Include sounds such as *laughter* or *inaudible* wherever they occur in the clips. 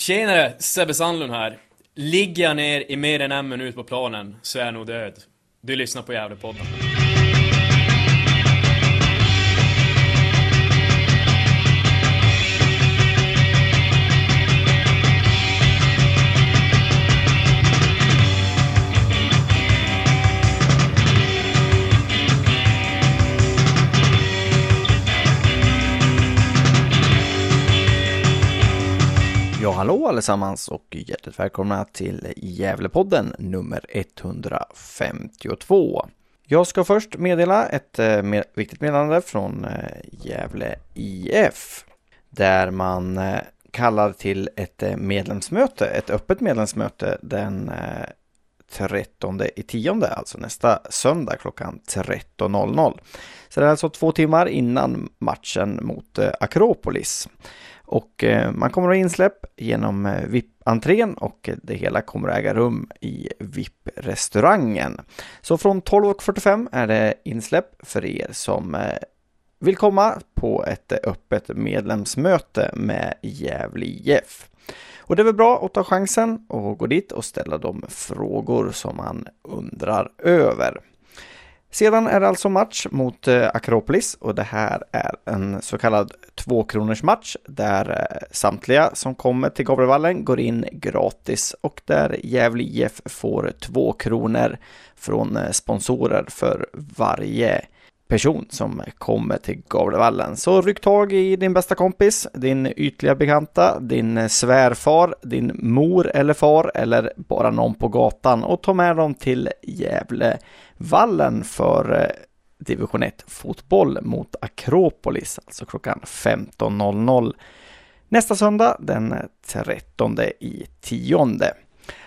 Tjenare, Sebbe Sandlund här. Ligger jag ner i mer än en minut på planen så är jag nog död. Du lyssnar på Gävlepodden. Hallå allesammans och hjärtligt välkomna till Gävlepodden nummer 152. Jag ska först meddela ett eh, med, viktigt meddelande från eh, Gävle IF där man eh, kallar till ett medlemsmöte, ett öppet medlemsmöte den 13 i tionde, alltså nästa söndag klockan 13.00. Så det är alltså två timmar innan matchen mot Akropolis. Och eh, man kommer att ha insläpp genom eh, VIP-entrén och det hela kommer att äga rum i VIP-restaurangen. Så från 12.45 är det insläpp för er som eh, vill komma på ett öppet medlemsmöte med Gävle IF. Och det är väl bra att ta chansen och gå dit och ställa de frågor som man undrar över. Sedan är det alltså match mot eh, Akropolis och det här är en så kallad tvåkronors match där eh, samtliga som kommer till Gavlevallen går in gratis och där Gävle IF får två kronor från eh, sponsorer för varje person som kommer till Gavlevallen. Så ryck tag i din bästa kompis, din ytliga bekanta, din svärfar, din mor eller far eller bara någon på gatan och ta med dem till Gävlevallen för eh, division 1 fotboll mot Akropolis, alltså klockan 15.00 nästa söndag den 13 i tionde.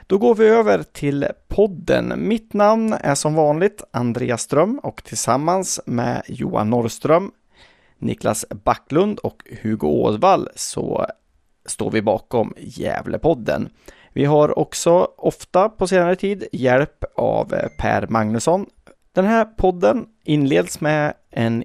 Då går vi över till podden. Mitt namn är som vanligt Andreas Ström och tillsammans med Johan Norrström, Niklas Backlund och Hugo Ådvall så står vi bakom Gävlepodden. Vi har också ofta på senare tid hjälp av Per Magnusson. Den här podden inleds med en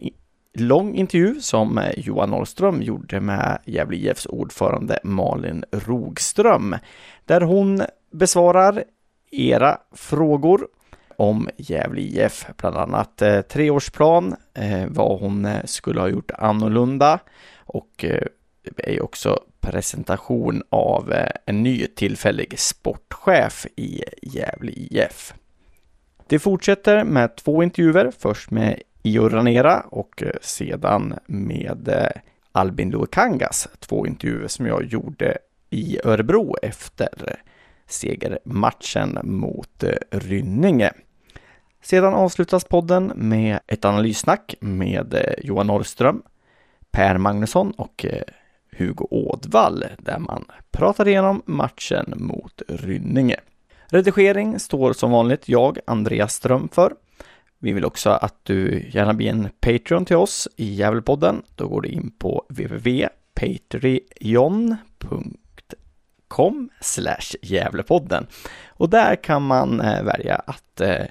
lång intervju som Johan Norrström gjorde med Gävle IFs ordförande Malin Rogström, där hon besvarar era frågor om Gävle IF, bland annat eh, treårsplan, eh, vad hon eh, skulle ha gjort annorlunda och eh, det är också presentation av eh, en ny tillfällig sportchef i Gävle IF. Det fortsätter med två intervjuer, först med Io Ranera och eh, sedan med eh, Albin Luekangas, två intervjuer som jag gjorde i Örebro efter segermatchen mot eh, Rynninge. Sedan avslutas podden med ett analyssnack med eh, Johan Norrström, Per Magnusson och eh, Hugo Ådvall där man pratar igenom matchen mot Rynninge. Redigering står som vanligt jag, Andreas Ström, för. Vi vill också att du gärna blir en Patreon till oss i Gävlepodden. Då går du in på www.patreon.com Gävlepodden. Och där kan man eh, välja att eh,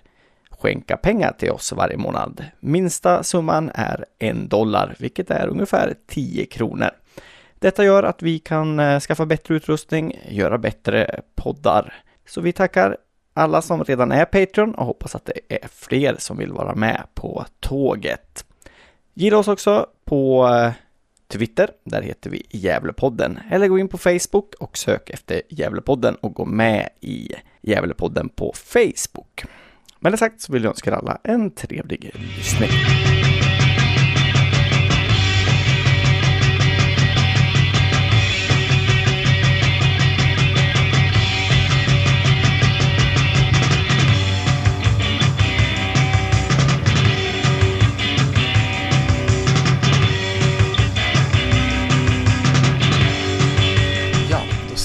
skänka pengar till oss varje månad. Minsta summan är en dollar, vilket är ungefär 10 kronor. Detta gör att vi kan eh, skaffa bättre utrustning, göra bättre poddar. Så vi tackar alla som redan är Patreon och hoppas att det är fler som vill vara med på tåget. Gilla oss också på Twitter, där heter vi Gävlepodden. Eller gå in på Facebook och sök efter Gävlepodden och gå med i Gävlepodden på Facebook. Med det sagt så vill jag önska er alla en trevlig lyssning.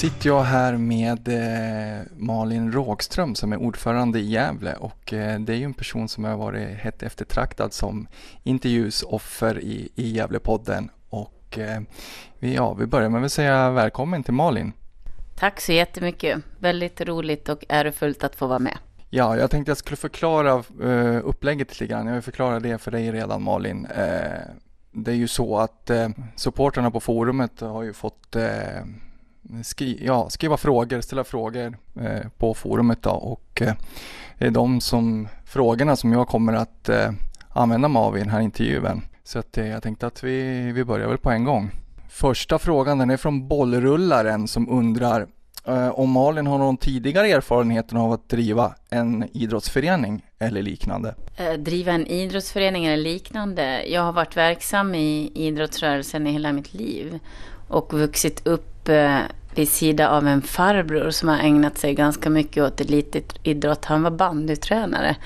Sitter jag här med eh, Malin Rågström som är ordförande i Gävle och eh, det är ju en person som har varit hett eftertraktad som intervjusoffer i, i Gävlepodden och eh, vi, ja, vi börjar med att säga välkommen till Malin. Tack så jättemycket. Väldigt roligt och ärofullt att få vara med. Ja, jag tänkte jag skulle förklara upplägget lite grann. Jag har förklarat det för dig redan Malin. Det är ju så att supporterna på forumet har ju fått skri ja, skriva frågor, ställa frågor eh, på forumet då och eh, det är de som, frågorna som jag kommer att eh, använda mig av i den här intervjun. Så att, eh, jag tänkte att vi, vi börjar väl på en gång. Första frågan den är från bollrullaren som undrar eh, om Malin har någon tidigare erfarenhet av att driva en idrottsförening eller liknande? Eh, driva en idrottsförening eller liknande? Jag har varit verksam i idrottsrörelsen i hela mitt liv och vuxit upp eh, vid sida av en farbror som har ägnat sig ganska mycket åt elitidrott. Han var bandytränare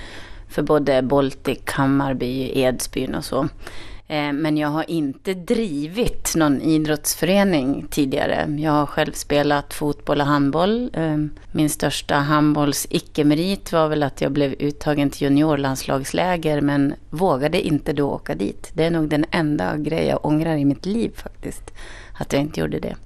för både Baltic, Hammarby, Edsbyn och så. Eh, men jag har inte drivit någon idrottsförening tidigare. Jag har själv spelat fotboll och handboll. Eh, min största handbolls icke-merit var väl att jag blev uttagen till juniorlandslagsläger men vågade inte då åka dit. Det är nog den enda grej jag ångrar i mitt liv faktiskt, att jag inte gjorde det.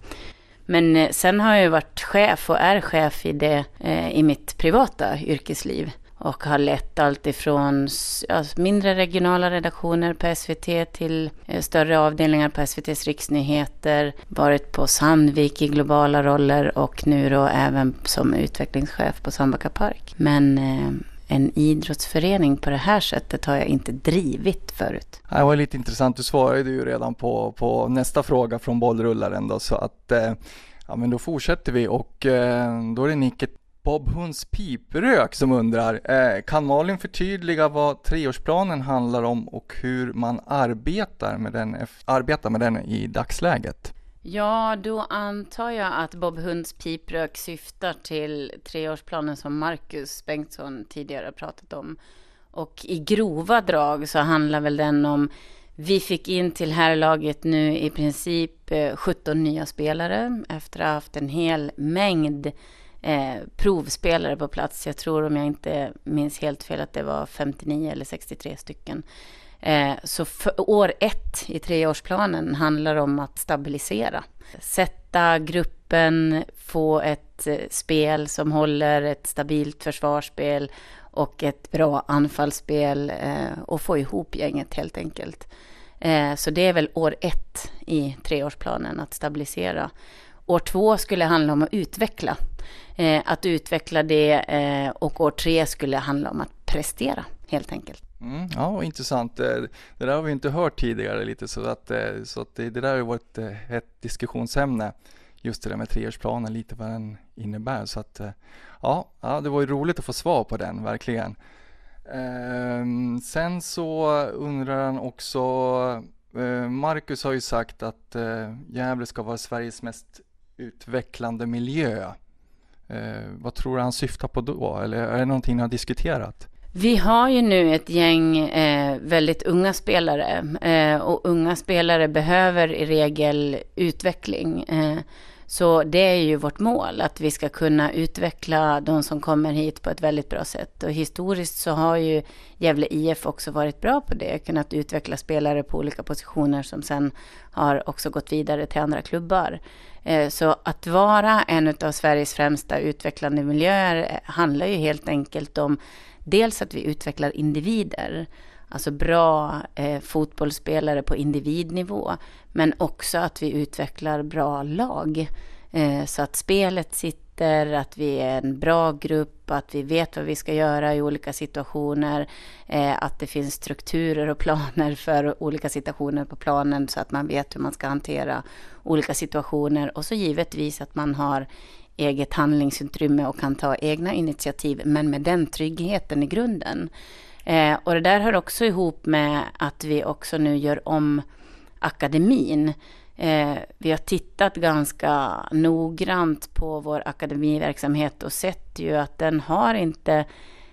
Men eh, sen har jag ju varit chef och är chef i det eh, i mitt privata yrkesliv och har lett allt ifrån ja, mindre regionala redaktioner på SVT till eh, större avdelningar på SVTs riksnyheter, varit på Sandvik i globala roller och nu då även som utvecklingschef på Sandbacka Park. Men eh, en idrottsförening på det här sättet har jag inte drivit förut. Det var lite intressant, du svarade ju redan på, på nästa fråga från bollrullaren då så att eh, Ja men då fortsätter vi och eh, då är det Nicket Bob Hunds piprök som undrar, eh, kan Malin förtydliga vad treårsplanen handlar om och hur man arbetar med den, arbetar med den i dagsläget? Ja, då antar jag att Bob Hunds piprök syftar till treårsplanen som Marcus Bengtsson tidigare pratat om. Och i grova drag så handlar väl den om vi fick in till här laget nu i princip eh, 17 nya spelare efter att ha haft en hel mängd eh, provspelare på plats. Jag tror om jag inte minns helt fel att det var 59 eller 63 stycken. Eh, så år ett i treårsplanen handlar om att stabilisera. Sätta gruppen, få ett eh, spel som håller, ett stabilt försvarsspel och ett bra anfallsspel eh, och få ihop gänget helt enkelt. Eh, så det är väl år ett i treårsplanen, att stabilisera. År två skulle handla om att utveckla eh, att utveckla det eh, och år tre skulle handla om att prestera helt enkelt. Mm, ja, intressant. Eh, det där har vi inte hört tidigare lite så att, eh, så att det, det där har varit eh, ett diskussionsämne. Just det där med treårsplanen, lite vad den innebär. Så att ja, ja, det var ju roligt att få svar på den, verkligen. Ehm, sen så undrar han också, Marcus har ju sagt att Gävle ska vara Sveriges mest utvecklande miljö. Vad tror du han syftar på då? Eller är det någonting ni har diskuterat? Vi har ju nu ett gäng eh, väldigt unga spelare eh, och unga spelare behöver i regel utveckling. Eh, så det är ju vårt mål, att vi ska kunna utveckla de som kommer hit på ett väldigt bra sätt. Och historiskt så har ju Gävle IF också varit bra på det, kunnat utveckla spelare på olika positioner som sen har också gått vidare till andra klubbar. Eh, så att vara en av Sveriges främsta utvecklande miljöer eh, handlar ju helt enkelt om dels att vi utvecklar individer, alltså bra eh, fotbollsspelare på individnivå, men också att vi utvecklar bra lag. Eh, så att spelet sitter, att vi är en bra grupp, att vi vet vad vi ska göra i olika situationer, eh, att det finns strukturer och planer för olika situationer på planen så att man vet hur man ska hantera olika situationer och så givetvis att man har eget handlingsutrymme och kan ta egna initiativ, men med den tryggheten i grunden. Eh, och det där hör också ihop med att vi också nu gör om akademin. Eh, vi har tittat ganska noggrant på vår akademiverksamhet och sett ju att den har inte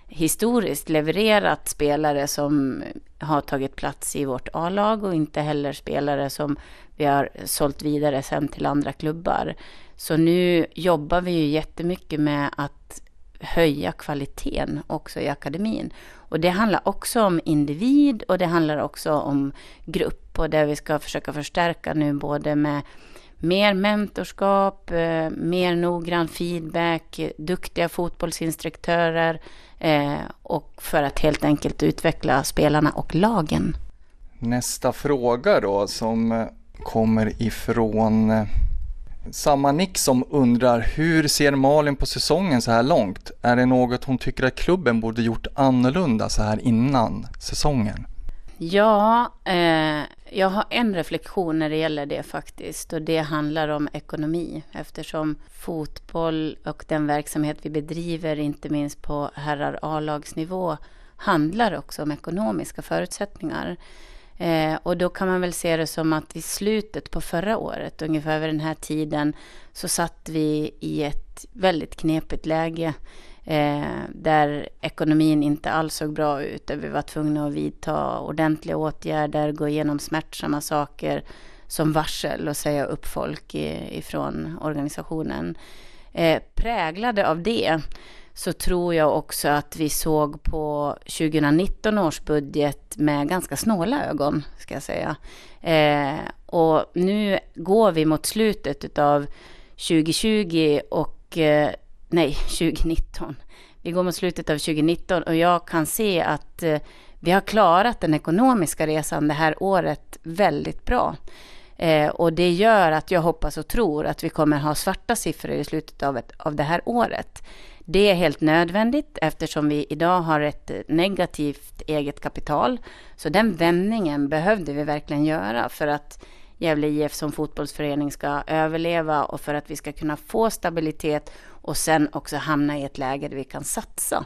historiskt levererat spelare som har tagit plats i vårt A-lag och inte heller spelare som vi har sålt vidare sen till andra klubbar. Så nu jobbar vi ju jättemycket med att höja kvaliteten också i akademin. Och det handlar också om individ och det handlar också om grupp och där vi ska försöka förstärka nu både med mer mentorskap, eh, mer noggrann feedback, duktiga fotbollsinstruktörer eh, och för att helt enkelt utveckla spelarna och lagen. Nästa fråga då som kommer ifrån eh, samma Nick som undrar, hur ser Malin på säsongen så här långt? Är det något hon tycker att klubben borde gjort annorlunda så här innan säsongen? Ja, eh, jag har en reflektion när det gäller det faktiskt och det handlar om ekonomi eftersom fotboll och den verksamhet vi bedriver, inte minst på herrar A-lagsnivå, handlar också om ekonomiska förutsättningar. Eh, och då kan man väl se det som att i slutet på förra året, ungefär vid den här tiden, så satt vi i ett väldigt knepigt läge eh, där ekonomin inte alls såg bra ut, där vi var tvungna att vidta ordentliga åtgärder, gå igenom smärtsamma saker som varsel och säga upp folk i, ifrån organisationen. Eh, präglade av det så tror jag också att vi såg på 2019 års budget med ganska snåla ögon, ska jag säga. Eh, och nu går vi mot slutet av 2020 och, eh, nej, *laughs* 2019. Vi går mot slutet av 2019 och jag kan se att eh, vi har klarat den ekonomiska resan det här året väldigt bra. Eh, och det gör att jag hoppas och tror att vi kommer ha svarta siffror i slutet av, ett, av det här året. Det är helt nödvändigt eftersom vi idag har ett eh, negativt eget kapital. Så den vändningen behövde vi verkligen göra för att Gävle IF som fotbollsförening ska överleva och för att vi ska kunna få stabilitet och sen också hamna i ett läge där vi kan satsa.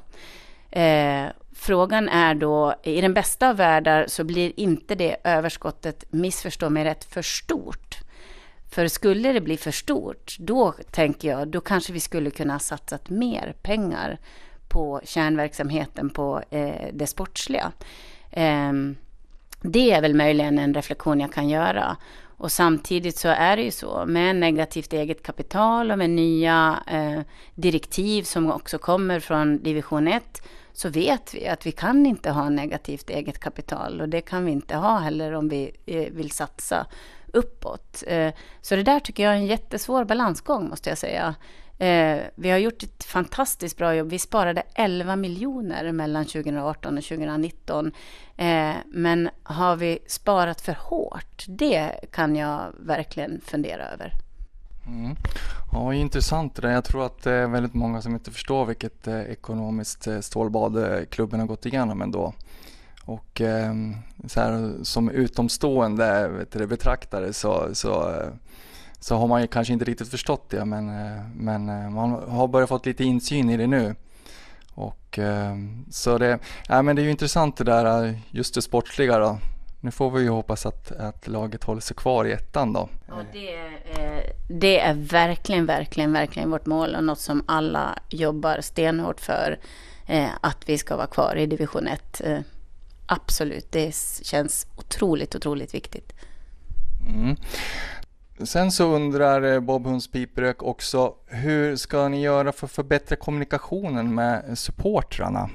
Eh, frågan är då, i den bästa av världar så blir inte det överskottet, missförstå mig rätt, för stort. För skulle det bli för stort, då tänker jag, då kanske vi skulle kunna satsat mer pengar på kärnverksamheten, på eh, det sportsliga. Eh, det är väl möjligen en reflektion jag kan göra. Och samtidigt så är det ju så, med negativt eget kapital och med nya eh, direktiv som också kommer från division 1, så vet vi att vi kan inte ha negativt eget kapital och det kan vi inte ha heller om vi eh, vill satsa uppåt. Eh, så det där tycker jag är en jättesvår balansgång måste jag säga. Eh, vi har gjort ett fantastiskt bra jobb. Vi sparade 11 miljoner mellan 2018 och 2019. Men har vi sparat för hårt? Det kan jag verkligen fundera över. Mm. Ja, intressant det där. Jag tror att det är väldigt många som inte förstår vilket eh, ekonomiskt eh, stålbad eh, klubben har gått igenom ändå. Och ehm, så här, som utomstående vet du, betraktare så, så, så har man ju kanske inte riktigt förstått det men, men man har börjat fått lite insyn i det nu. Och, ehm, så det, ja, men det är ju intressant det där, just det sportsliga då. Nu får vi ju hoppas att, att laget håller sig kvar i ettan då. Och det, är, det är verkligen, verkligen, verkligen vårt mål och något som alla jobbar stenhårt för. att vi ska vara kvar i division 1 absolut, det känns otroligt, otroligt viktigt. Mm. Sen så undrar eh, Bob Hunds Piprök också, hur ska ni göra för att förbättra kommunikationen med supportrarna?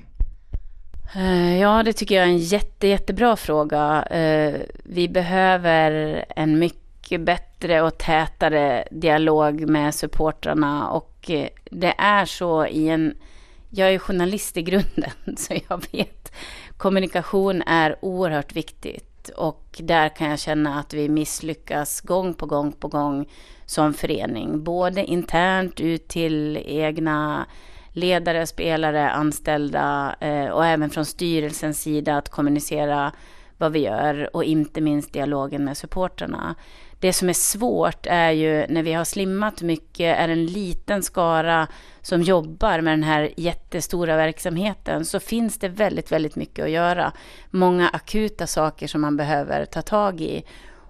Eh, ja, det tycker jag är en jätte, jättebra fråga. Eh, vi behöver en mycket bättre och tätare dialog med supportrarna och eh, det är så i en... Jag är journalist i grunden, *laughs* så jag vet kommunikation är oerhört viktigt och där kan jag känna att vi misslyckas gång på gång på gång som förening. Både internt ut till egna ledare, spelare, anställda eh, och även från styrelsens sida att kommunicera vad vi gör och inte minst dialogen med supportrarna. Det som är svårt är ju när vi har slimmat mycket, är en liten skara som jobbar med den här jättestora verksamheten, så finns det väldigt, väldigt mycket att göra. Många akuta saker som man behöver ta tag i.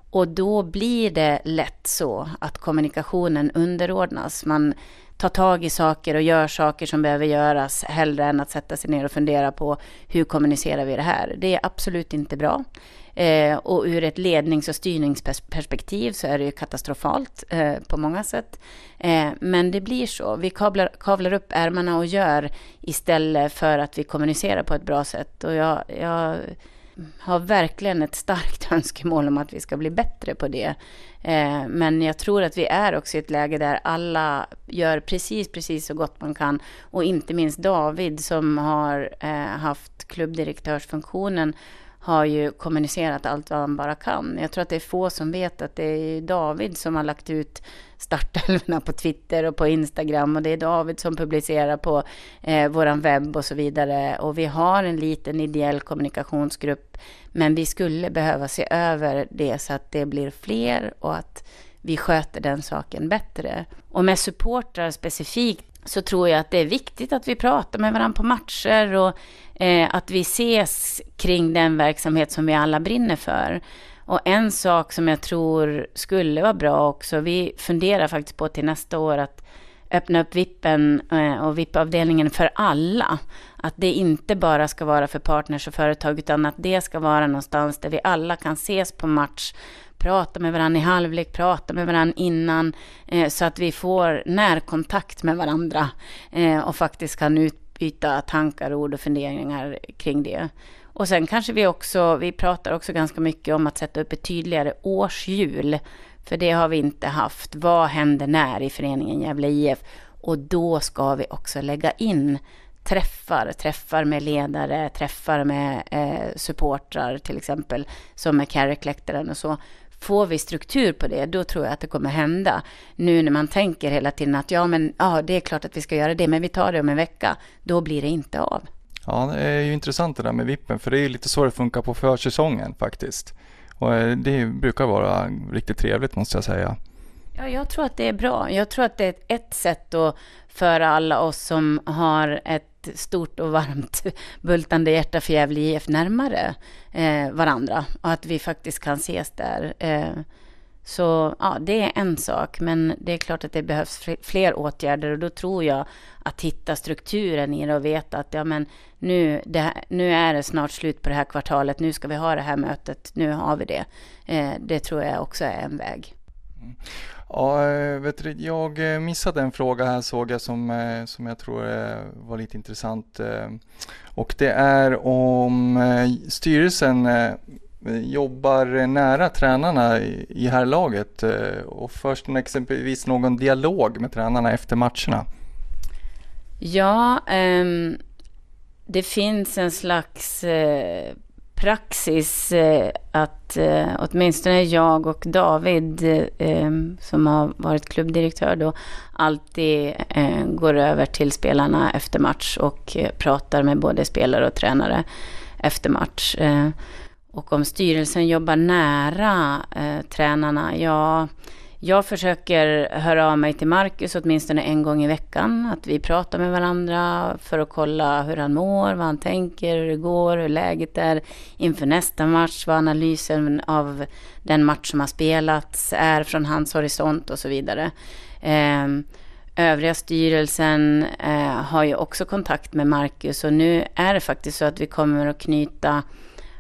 Och då blir det lätt så att kommunikationen underordnas. Man tar tag i saker och gör saker som behöver göras hellre än att sätta sig ner och fundera på hur kommunicerar vi det här. Det är absolut inte bra. Eh, och ur ett lednings och styrningsperspektiv så är det ju katastrofalt eh, på många sätt. Eh, men det blir så. Vi kavlar, kavlar upp ärmarna och gör istället för att vi kommunicerar på ett bra sätt. Och jag, jag har verkligen ett starkt *laughs* önskemål om att vi ska bli bättre på det. Eh, men jag tror att vi är också i ett läge där alla gör precis, precis så gott man kan. Och inte minst David som har eh, haft klubbdirektörsfunktionen har ju kommunicerat allt vad han bara kan. Jag tror att det är få som vet att det är David som har lagt ut startelverna på Twitter och på Instagram och det är David som publicerar på eh, vår webb och så vidare. Och vi har en liten ideell kommunikationsgrupp, men vi skulle behöva se över det så att det blir fler och att vi sköter den saken bättre. Och med supportrar specifikt så tror jag att det är viktigt att vi pratar med varandra på matcher och eh, att vi ses kring den verksamhet som vi alla brinner för. Och en sak som jag tror skulle vara bra också, vi funderar faktiskt på till nästa år att öppna upp vippen eh, och VIP-avdelningen för alla. Att det inte bara ska vara för partners och företag utan att det ska vara någonstans där vi alla kan ses på match, prata med varandra i halvlek, prata med varandra innan eh, så att vi får närkontakt med varandra eh, och faktiskt kan utbyta tankar, ord och funderingar kring det. Och sen kanske vi också, vi pratar också ganska mycket om att sätta upp ett tydligare årshjul. För det har vi inte haft. Vad händer när i föreningen Gävle IF? Och då ska vi också lägga in träffar, träffar med ledare, träffar med eh, supportrar till exempel, som är Carrick-läktaren och så. Får vi struktur på det, då tror jag att det kommer hända. Nu när man tänker hela tiden att ja, men ja, det är klart att vi ska göra det, men vi tar det om en vecka, då blir det inte av. Ja, det är ju intressant det där med vippen, för det är ju lite så det funkar på försäsongen faktiskt. Och eh, det brukar vara riktigt trevligt måste jag säga. Ja, jag tror att det är bra. Jag tror att det är ett sätt att föra alla oss som har ett stort och varmt *laughs* bultande hjärta för Gävle IF närmare eh, varandra och att vi faktiskt kan ses där. Eh, så ja, det är en sak, men det är klart att det behövs fler åtgärder och då tror jag att hitta strukturen i det och veta att ja, men nu, det, nu är det snart slut på det här kvartalet, nu ska vi ha det här mötet, nu har vi det. Eh, det tror jag också är en väg. Mm. Ja, eh, vet du, jag eh, missade en fråga här såg jag som, eh, som jag tror var lite intressant. Och det är om styrelsen jobbar nära tränarna i här laget eh, och först exempelvis någon dialog med tränarna efter matcherna? Ja, um, det finns en slags uh, praxis uh, att uh, åtminstone jag och David, um, som har varit klubbdirektör då, alltid går över till spelarna efter match och pratar med både spelare och tränare efter match och om styrelsen jobbar nära eh, tränarna, ja jag försöker höra av mig till Marcus åtminstone en gång i veckan. Att vi pratar med varandra för att kolla hur han mår, vad han tänker, hur det går, hur läget är inför nästa match, vad analysen av den match som har spelats är från hans horisont och så vidare. Eh, övriga styrelsen eh, har ju också kontakt med Marcus och nu är det faktiskt så att vi kommer att knyta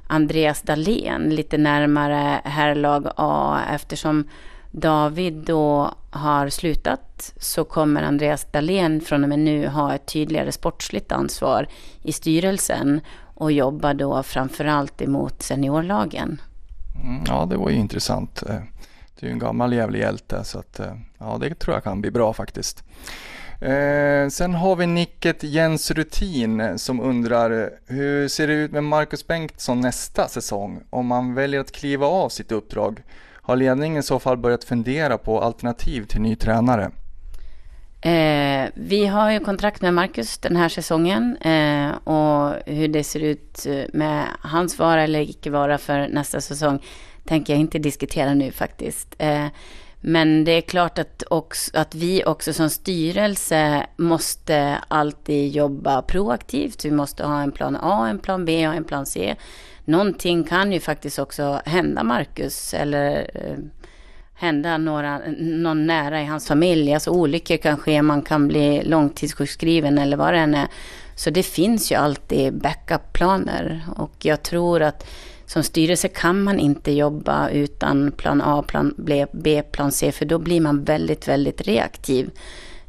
Andreas Dahlén lite närmare herrlag A eftersom David då har slutat så kommer Andreas Dahlén från och med nu ha ett tydligare sportsligt ansvar i styrelsen och jobba då framförallt emot seniorlagen. Mm, ja, det var ju intressant. Eh, det är ju en gammal jävlig hjälte så att eh, ja, det tror jag kan bli bra faktiskt. Eh, sen har vi nicket Jens Rutin som undrar hur ser det ut med Marcus Bengtsson nästa säsong om man väljer att kliva av sitt uppdrag? Har ledningen i så fall börjat fundera på alternativ till ny tränare? Eh, vi har ju kontrakt med Marcus den här säsongen eh, och hur det ser ut eh, med hans vara eller icke vara för nästa säsong tänker jag inte diskutera nu faktiskt. Eh, men det är klart att, också, att vi också som styrelse måste alltid jobba proaktivt. Vi måste ha en plan A, en plan B och en plan C någonting kan ju faktiskt också hända Marcus eller eh, hända några, någon nära i hans familj. Alltså olyckor kan ske, man kan bli långtidssjukskriven eller vad det än är. Så det finns ju alltid backup-planer och jag tror att som styrelse kan man inte jobba utan plan A, plan B, plan C, för då blir man väldigt, väldigt reaktiv.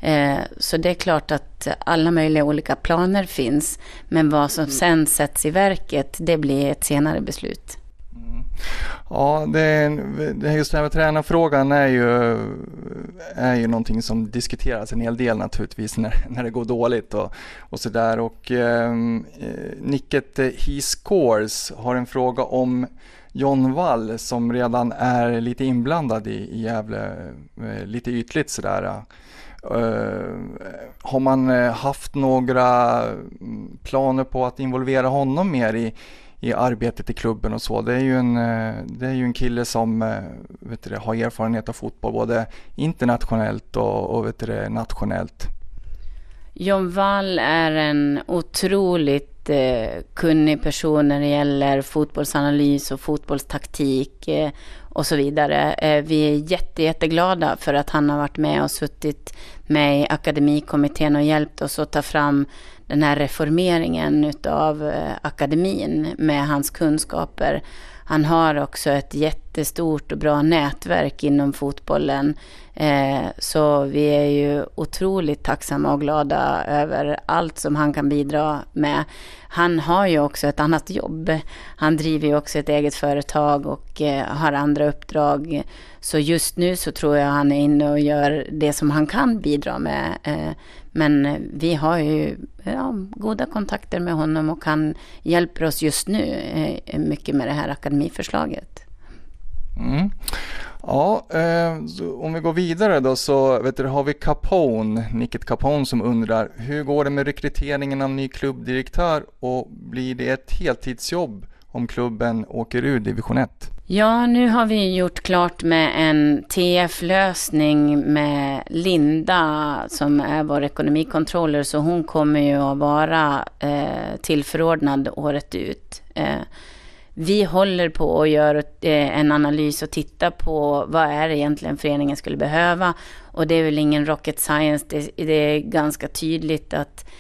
Eh, så det är klart att alla möjliga olika planer finns. Men vad som mm. sen sätts i verket, det blir ett senare beslut. Ja, det, just den här tränarfrågan är ju, är ju någonting som diskuteras en hel del naturligtvis när, när det går dåligt och, och sådär. Och ehm, eh, Nicket He Scores har en fråga om John Wall som redan är lite inblandad i, i Gävle, eh, lite ytligt sådär. Uh, har man eh, haft några mm, planer på att involvera honom mer i, i arbetet i klubben och så. Det är ju en, eh, det är ju en kille som eh, vet du, har erfarenhet av fotboll både internationellt och, och vet du, nationellt. John Wall är en otroligt eh, kunnig person när det gäller fotbollsanalys och fotbollstaktik eh, och så vidare. Eh, vi är jätte, jätteglada för att han har varit med och suttit med i akademikommittén och hjälpt oss att ta fram den här reformeringen utav eh, akademin med hans kunskaper. Han har också ett jättestort och bra nätverk inom fotbollen. Eh, så vi är ju otroligt tacksamma och glada över allt som han kan bidra med. Han har ju också ett annat jobb. Han driver ju också ett eget företag och eh, har andra uppdrag. Så just nu så tror jag han är inne och gör det som han kan bidra med. Men eh, vi har ju ja, goda kontakter med honom och han hjälper oss just nu eh, mycket med det här akademiförslaget. Mm. Ja, eh, om vi går vidare då så vet du, har vi Capone, Nicket Capone som undrar hur går det med rekryteringen av ny klubbdirektör och blir det ett heltidsjobb om klubben åker ur division 1? Ja, nu har vi gjort klart med en TF-lösning med Linda som är vår ekonomikontroller. Så hon kommer ju att vara eh, tillförordnad året ut. Eh, vi håller på att göra eh, en analys och titta på vad är det egentligen föreningen skulle behöva. Och det är väl ingen rocket science. Det, det är ganska tydligt att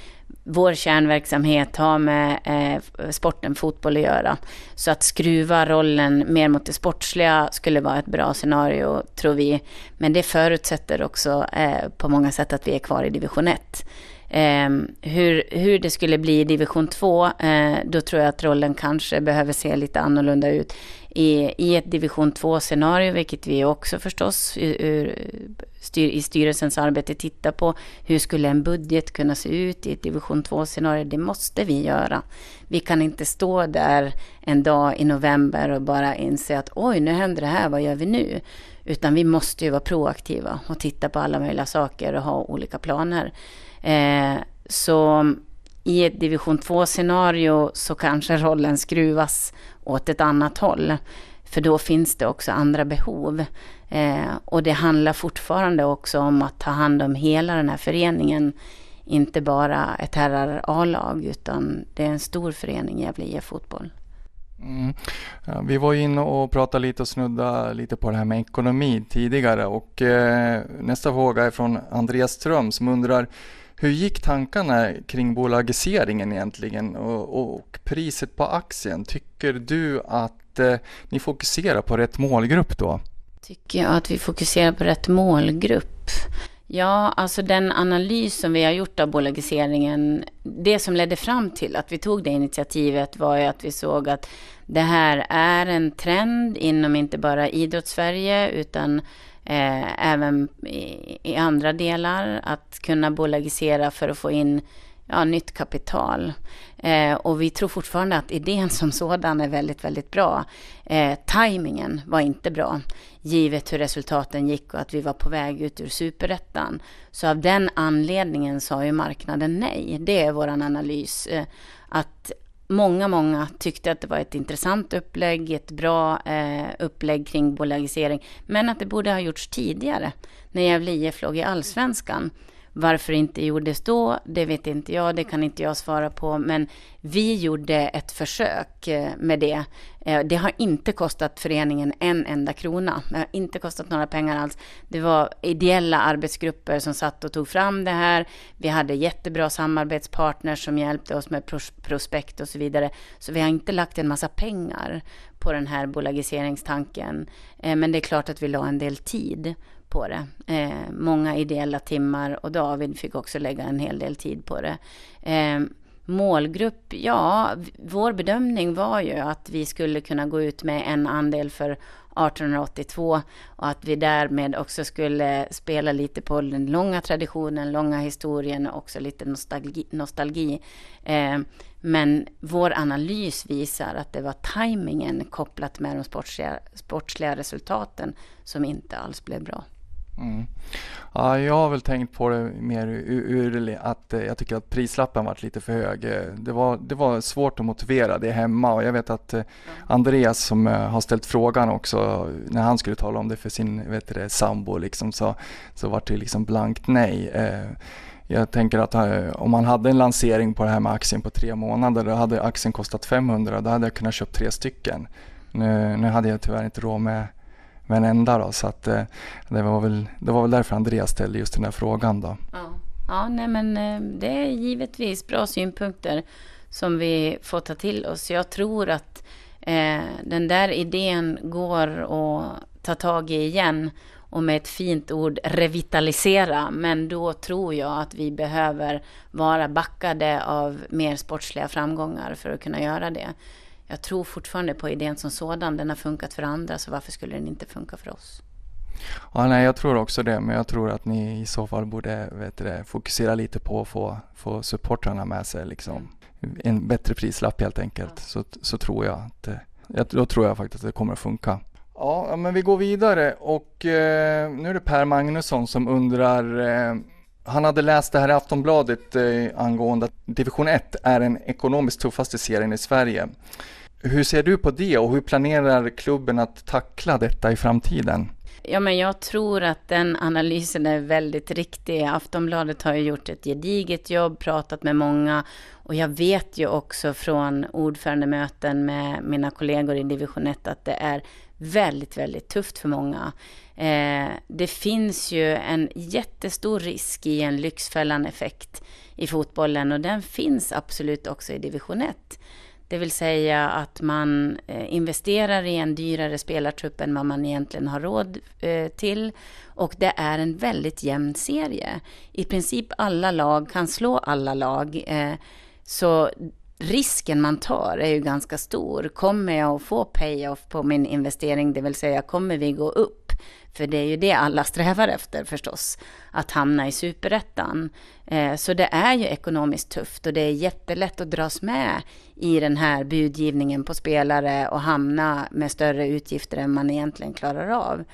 vår kärnverksamhet har med eh, sporten fotboll att göra. Så att skruva rollen mer mot det sportsliga skulle vara ett bra scenario, tror vi. Men det förutsätter också eh, på många sätt att vi är kvar i division 1. Eh, hur, hur det skulle bli i division 2, eh, då tror jag att rollen kanske behöver se lite annorlunda ut. I, i ett division 2-scenario, vilket vi också förstås ur, styr, i styrelsens arbete tittar på. Hur skulle en budget kunna se ut i ett division 2-scenario? Det måste vi göra. Vi kan inte stå där en dag i november och bara inse att oj, nu händer det här, vad gör vi nu? Utan vi måste ju vara proaktiva och titta på alla möjliga saker och ha olika planer. Eh, så i ett division 2-scenario så kanske rollen skruvas åt ett annat håll. För då finns det också andra behov. Eh, och det handlar fortfarande också om att ta hand om hela den här föreningen. Inte bara ett herrar A-lag utan det är en stor förening, Gävle IF Fotboll. Mm. Ja, vi var inne och pratade lite och snudda lite på det här med ekonomi tidigare och eh, nästa fråga är från Andreas Ström som undrar hur gick tankarna kring bolagiseringen egentligen och, och priset på aktien? Tycker du att eh, ni fokuserar på rätt målgrupp då? Tycker jag att vi fokuserar på rätt målgrupp? Ja, alltså den analys som vi har gjort av bolagiseringen, det som ledde fram till att vi tog det initiativet var ju att vi såg att det här är en trend inom inte bara idrottssverige utan eh, även i, i, andra delar. Att kunna bolagisera för att få in ja, nytt kapital. Eh, och vi tror fortfarande att idén som sådan är väldigt, väldigt bra. Eh, tajmingen var inte bra, givet hur resultaten gick och att vi var på väg ut ur superettan. Så av den anledningen sa ju marknaden nej. Det är vår analys. Eh, att många, många tyckte att det var ett intressant upplägg, ett bra eh, upplägg kring bolagisering, men att det borde ha gjorts tidigare, när Gävle IF låg i allsvenskan. Varför det inte gjordes då, det vet inte jag, det kan inte jag svara på. Men vi gjorde ett försök eh, med det. Eh, det har inte kostat föreningen en enda krona. Det har inte kostat några pengar alls. Det var ideella arbetsgrupper som satt och tog fram det här. Vi hade jättebra samarbetspartners som hjälpte oss med prospekt och så vidare. Så vi har inte lagt en massa pengar på den här bolagiseringstanken. Eh, men det är klart att vi la en del tid på det. Eh, många ideella timmar och David fick också lägga en hel del tid på det. Målgrupp, ja, vår bedömning var ju att vi skulle kunna gå ut med en andel för 1882 och att vi därmed också skulle spela lite på den långa traditionen, långa historien och också lite nostalgi. nostalgi. Eh, men vår analys visar att det var tajmingen kopplat med de sportsliga, sportsliga resultaten som inte alls blev bra. Mm. Ja, jag har väl tänkt på det mer ur, ur att eh, jag tycker att prislappen varit lite för hög. Eh, det var, det var svårt att motivera det hemma och jag vet att eh, Andreas som har ställt frågan också när han skulle tala om det för sin vet det, sambo liksom, så, så var det liksom blankt nej. Jag tänker att om man hade en lansering på det här med aktien på tre månader då hade aktien kostat 500 då hade jag kunnat köpa tre stycken. Nu, nu hade jag tyvärr inte råd med med en enda då, så att eh, det, var väl, det var väl därför Andreas ställde just den här frågan då. Ja, ja nej men eh, det är givetvis bra synpunkter som vi får ta till oss. Jag tror att eh, den där idén går att ta tag i igen och med ett fint ord revitalisera. Men då tror jag att vi behöver vara backade av mer sportsliga framgångar för att kunna göra det jag tror fortfarande på idén som sådan. Den har funkat för andra, så varför skulle den inte funka för oss? Ja, nej, jag tror också det, men jag tror att ni i så fall borde vet det, fokusera lite på att få, få supportrarna med sig. Liksom. En bättre prislapp helt enkelt, ja. så, så tror jag att då tror jag faktiskt att det kommer att funka. Ja, men vi går vidare och eh, nu är det Per Magnusson som undrar eh, han hade läst det här i Aftonbladet eh, angående att division 1 är den ekonomiskt tuffaste serien i Sverige. Hur ser du på det och hur planerar klubben att tackla detta i framtiden? Ja, men jag tror att den analysen är väldigt riktig. Aftonbladet har ju gjort ett gediget jobb, pratat med många och jag vet ju också från ordförandemöten med mina kollegor i division 1 att det är väldigt, väldigt tufft för många. Eh, det finns ju en jättestor risk i en Lyxfällan-effekt i fotbollen och den finns absolut också i division 1. Det vill säga att man eh, investerar i en dyrare spelartrupp än vad man egentligen har råd eh, till. Och det är en väldigt jämn serie. I princip alla lag kan slå alla lag. Eh, så risken man tar är ju ganska stor. Kommer jag att få payoff på min investering, det vill säga kommer vi gå upp? För det är ju det alla strävar efter förstås, att hamna i superettan. Eh, så det är ju ekonomiskt tufft och det är jättelätt att dras med i den här budgivningen på spelare och hamna med större utgifter än man egentligen klarar av.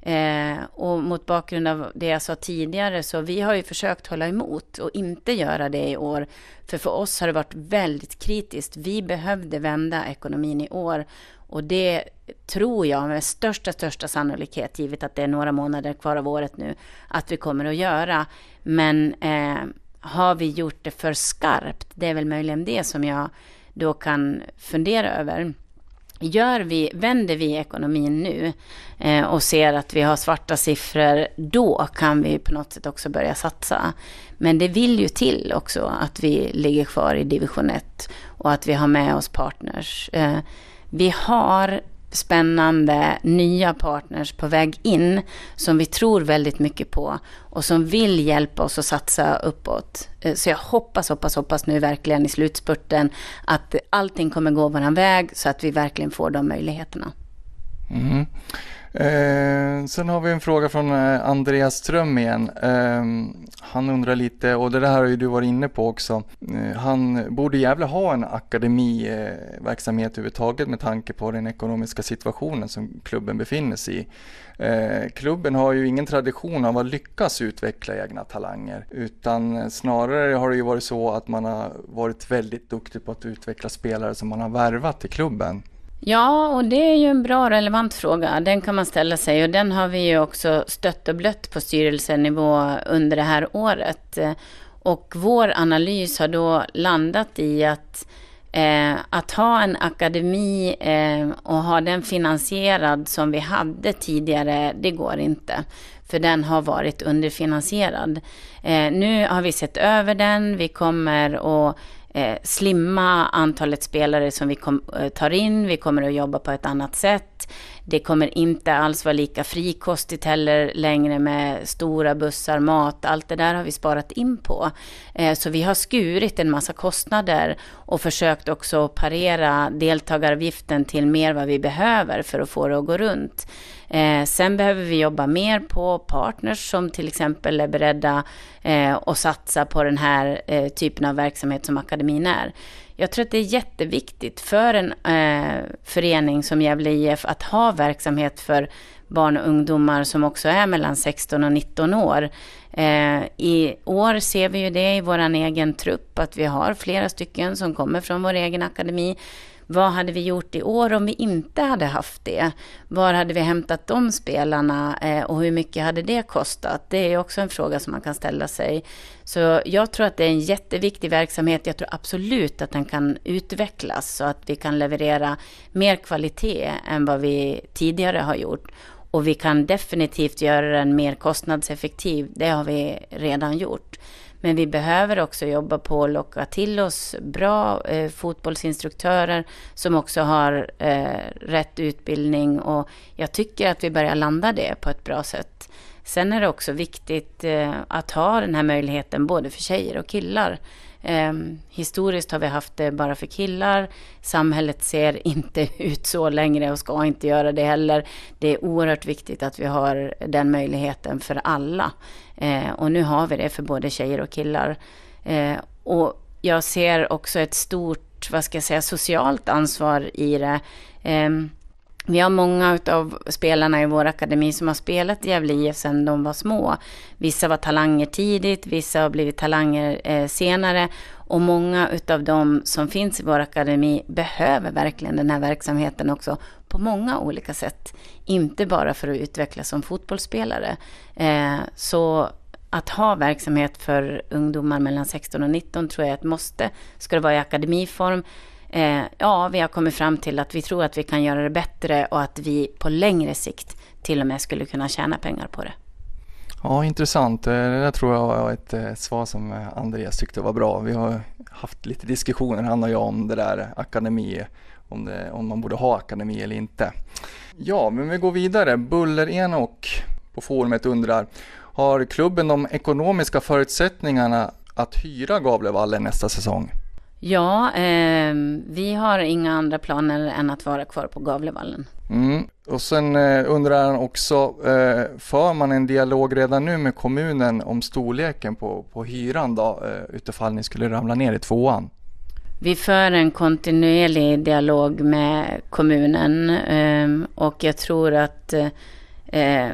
Eh, och mot bakgrund av det jag sa tidigare så vi har ju försökt hålla emot och inte göra det i år. För för oss har det varit väldigt kritiskt. Vi behövde vända ekonomin i år och det tror jag med största, största sannolikhet, givet att det är några månader kvar av året nu, att vi kommer att göra. Men eh, har vi gjort det för skarpt? Det är väl möjligen det som jag då kan fundera över. Gör vi, vänder vi ekonomin nu eh, och ser att vi har svarta siffror, då kan vi på något sätt också börja satsa. Men det vill ju till också att vi ligger kvar i division 1 och att vi har med oss partners. Eh, vi har spännande nya partners på väg in som vi tror väldigt mycket på och som vill hjälpa oss att satsa uppåt. Eh, så jag hoppas, hoppas, hoppas nu verkligen i slutspurten att allting kommer gå våran väg så att vi verkligen får de möjligheterna. Mm. Eh, sen har vi en fråga från eh, Andreas Ström igen. Eh, han undrar lite, och det här har ju du varit inne på också. Eh, han borde Gävle ha en akademiverksamhet eh, överhuvudtaget med tanke på den ekonomiska situationen som klubben befinner sig i. Eh, klubben har ju ingen tradition av att lyckas utveckla egna talanger utan eh, snarare har det ju varit så att man har varit väldigt duktig på att utveckla spelare som man har värvat till klubben. Ja, och det är ju en bra relevant fråga. Den kan man ställa sig och den har vi ju också stött och blött på styrelsenivå under det här året. Och vår analys har då landat i att eh, att ha en akademi eh, och ha den finansierad som vi hade tidigare, det går inte. För den har varit underfinansierad. Eh, nu har vi sett över den. Vi kommer att eh, slimma antalet spelare som vi kom, eh, tar in. Vi kommer att jobba på ett annat sätt. Det kommer inte alls vara lika frikostigt heller längre med stora bussar, mat, allt det där har vi sparat in på. Eh, så vi har skurit en massa kostnader och försökt också parera deltagaravgiften till mer vad vi behöver för att få det att gå runt. Eh, sen behöver vi jobba mer på partners som till exempel är beredda eh, att satsa på den här eh, typen av verksamhet som akademin är. Jag tror att det är jätteviktigt för en eh, förening som Gävle IF att ha verksamhet för barn och ungdomar som också är mellan 16 och 19 år. Eh, I år ser vi ju det i vår egen trupp, att vi har flera stycken som kommer från vår egen akademi vad hade vi gjort i år om vi inte hade haft det? Var hade vi hämtat de spelarna eh, och hur mycket hade det kostat? Det är också en fråga som man kan ställa sig. Så jag tror att det är en jätteviktig verksamhet. Jag tror absolut att den kan utvecklas så att vi kan leverera mer kvalitet än vad vi tidigare har gjort. Och vi kan definitivt göra den mer kostnadseffektiv. Det har vi redan gjort. Men vi behöver också jobba på att locka till oss bra eh, fotbollsinstruktörer som också har eh, rätt utbildning och jag tycker att vi börjar landa det på ett bra sätt. Sen är det också viktigt eh, att ha den här möjligheten både för tjejer och killar. Eh, historiskt har vi haft det bara för killar. Samhället ser *laughs* inte ut så längre och ska inte göra det heller. Det är oerhört viktigt att vi har den möjligheten för alla. Eh, och nu har vi det för både tjejer och killar. Eh, och jag ser också ett stort, vad ska jag säga, socialt ansvar i det. Ehm, vi har många av spelarna i vår akademi som har spelat i Gävle IF sedan de var små. Vissa var talanger tidigt, vissa har blivit talanger eh, senare. Och många av de som finns i vår akademi behöver verkligen den här verksamheten också på många olika sätt. Inte bara för att utvecklas som fotbollsspelare. Eh, så att ha verksamhet för ungdomar mellan 16 och 19 tror jag är ett måste. Ska det vara i akademiform? Eh, ja, vi har kommit fram till att vi tror att vi kan göra det bättre och att vi på längre sikt till och med skulle kunna tjäna pengar på det. Ja, intressant. Eh, det där tror jag var ett eh, svar som eh, Andreas tyckte var bra. Vi har haft lite diskussioner, han och jag, om det där akademi, om, det, om man borde ha akademi eller inte. Ja, men vi går vidare. Buller-Enok på forumet undrar, har klubben de ekonomiska förutsättningarna att hyra Gavlevallen nästa säsong? Ja, eh, vi har inga andra planer än att vara kvar på Gavlevallen. Mm. Och sen eh, undrar han också, eh, för man en dialog redan nu med kommunen om storleken på, på hyran då, eh, utifall ni skulle ramla ner i tvåan? Vi för en kontinuerlig dialog med kommunen eh, och jag tror att eh,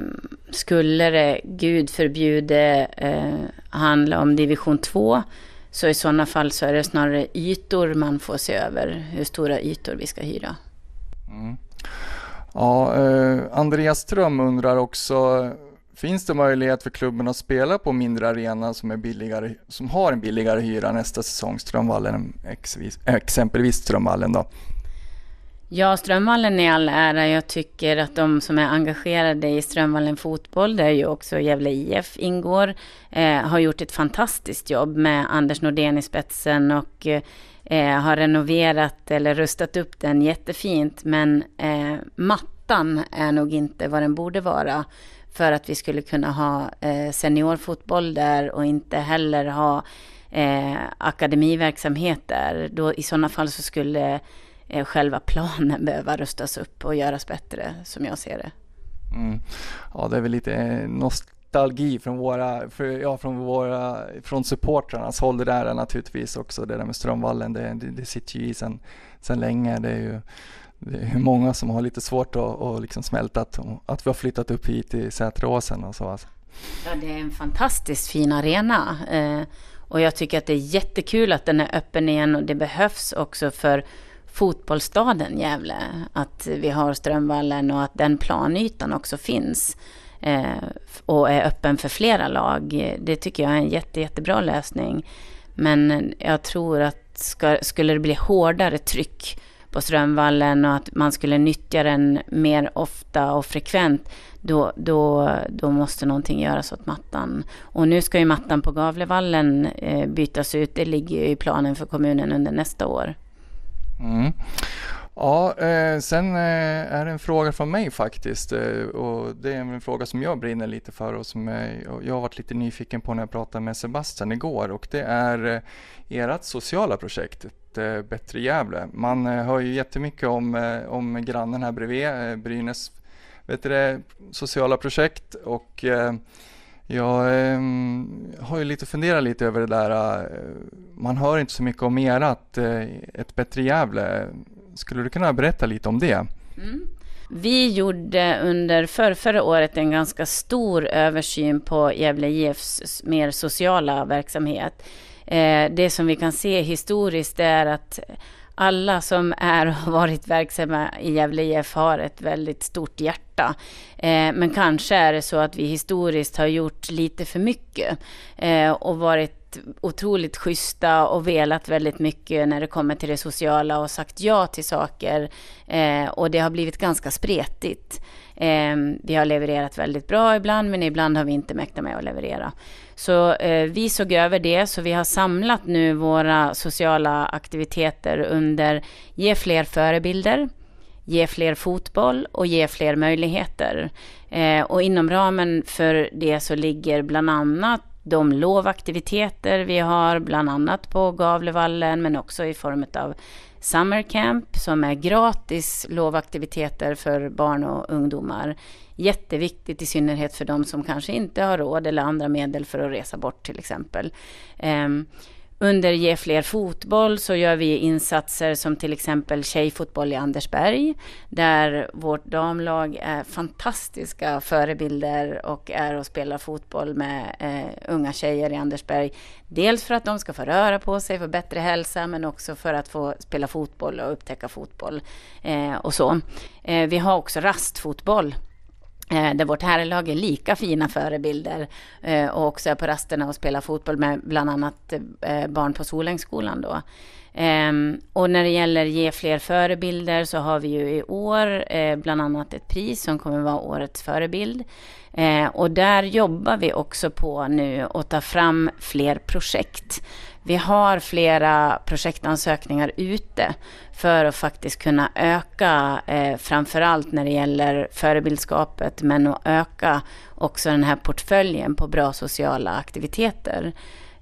skulle det, gud förbjude, eh, handla om division 2 så i sådana fall så är det snarare ytor man får se över, hur stora ytor vi ska hyra. Mm. Ja, eh, Andreas Ström undrar också, finns det möjlighet för klubben att spela på mindre arena som, är billigare, som har en billigare hyra nästa säsong, Strömvallen, exempelvis Strömvallen då? Ja, Strömvallen är all ära. Jag tycker att de som är engagerade i Strömvallen fotboll, där ju också Gävle IF ingår, eh, har gjort ett fantastiskt jobb med Anders Nordén i spetsen och eh, har renoverat eller rustat upp den jättefint. Men eh, mattan är nog inte vad den borde vara för att vi skulle kunna ha eh, seniorfotboll där och inte heller ha eh, akademiverksamhet där. Då, I sådana fall så skulle eh, själva planen behöva rustas upp och göras bättre som jag ser det. Mm. Ja, det är väl lite nostalgi från våra, för, ja, från våra, från supportrarnas håll det där är naturligtvis också det där med Strömvallen, det, det, det sitter ju i sen, sen länge. Det är ju det är många som har lite svårt att, att liksom smälta att, att vi har flyttat upp hit till Säteråsen och så. Alltså. Ja, det är en fantastiskt fin arena. Eh, och jag tycker att det är jättekul att den är öppen igen och det behövs också för fotbollsstaden Gävle. Att vi har Strömvallen och att den planytan också finns. Eh, och är öppen för flera lag. Det tycker jag är en jätte, jättebra lösning. Men jag tror att ska, skulle det bli hårdare tryck på Strömvallen och att man skulle nyttja den mer ofta och frekvent, då, då, då måste någonting göras åt mattan. Och nu ska ju mattan på Gavlevallen eh, bytas ut. Det ligger ju i planen för kommunen under nästa år. Mm. Ja, eh, sen eh, är det en fråga från mig faktiskt eh, och det är en fråga som jag brinner lite för och som jag, jag har varit lite nyfiken på när jag pratade med Sebastian igår och det är eh, ert sociala projekt, ett, eh, Bättre Gävle. Man eh, hör ju jättemycket om, eh, om grannen här bredvid, eh, Brynäs vet du det, sociala projekt och eh, jag eh, har ju lite funderat lite över det där. Eh, man hör inte så mycket om erat, eh, ett bättre Gävle. Skulle du kunna berätta lite om det? Mm. Vi gjorde under för, förra året en ganska stor översyn på Gävle IFs mer sociala verksamhet. Eh, det som vi kan se historiskt är att alla som är och har varit verksamma i Gävle IF har ett väldigt stort hjärta. Eh, men kanske är det så att vi historiskt har gjort lite för mycket eh, och varit otroligt schyssta och velat väldigt mycket när det kommer till det sociala och sagt ja till saker. Eh, och det har blivit ganska spretigt. Eh, vi har levererat väldigt bra ibland, men ibland har vi inte mäktat med att leverera. Så eh, vi såg över det, så vi har samlat nu våra sociala aktiviteter under Ge fler förebilder, Ge fler fotboll och Ge fler möjligheter. Eh, och inom ramen för det så ligger bland annat de lovaktiviteter vi har, bland annat på Gavlevallen, men också i form av Summer Camp som är gratis lovaktiviteter för barn och ungdomar. Jätteviktigt i synnerhet för de som kanske inte har råd eller andra medel för att resa bort till exempel. Ehm, under Ge fler fotboll så gör vi insatser som till exempel tjejfotboll i Andersberg, där vårt damlag är fantastiska förebilder och är och spelar fotboll med eh, unga tjejer i Andersberg. Dels för att de ska få röra på sig, få bättre hälsa, men också för att få spela fotboll och upptäcka fotboll eh, och så. Eh, vi har också rastfotboll Eh, där vårt herrlag är lika fina förebilder eh, och också är på rasterna och spelar fotboll med bland annat eh, barn på Solängsskolan då. Ehm, och när det gäller ge fler förebilder så har vi ju i år bland annat ett pris som kommer vara årets förebild. Och där jobbar vi också på nu att ta fram fler projekt. Vi har flera projektansökningar ute för att faktiskt kunna öka, eh, framförallt när det gäller förebildskapet, men att öka också den här portföljen på bra sociala aktiviteter.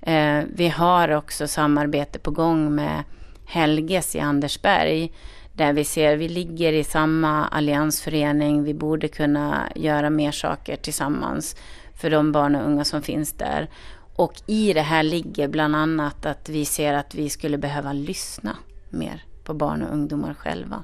Eh, vi har också samarbete på gång med Helges i Andersberg, där vi ser, vi ligger i samma alliansförening, vi borde kunna göra mer saker tillsammans för de barn och unga som finns där. Och i det här ligger bland annat att vi ser att vi skulle behöva lyssna mer på barn och ungdomar själva.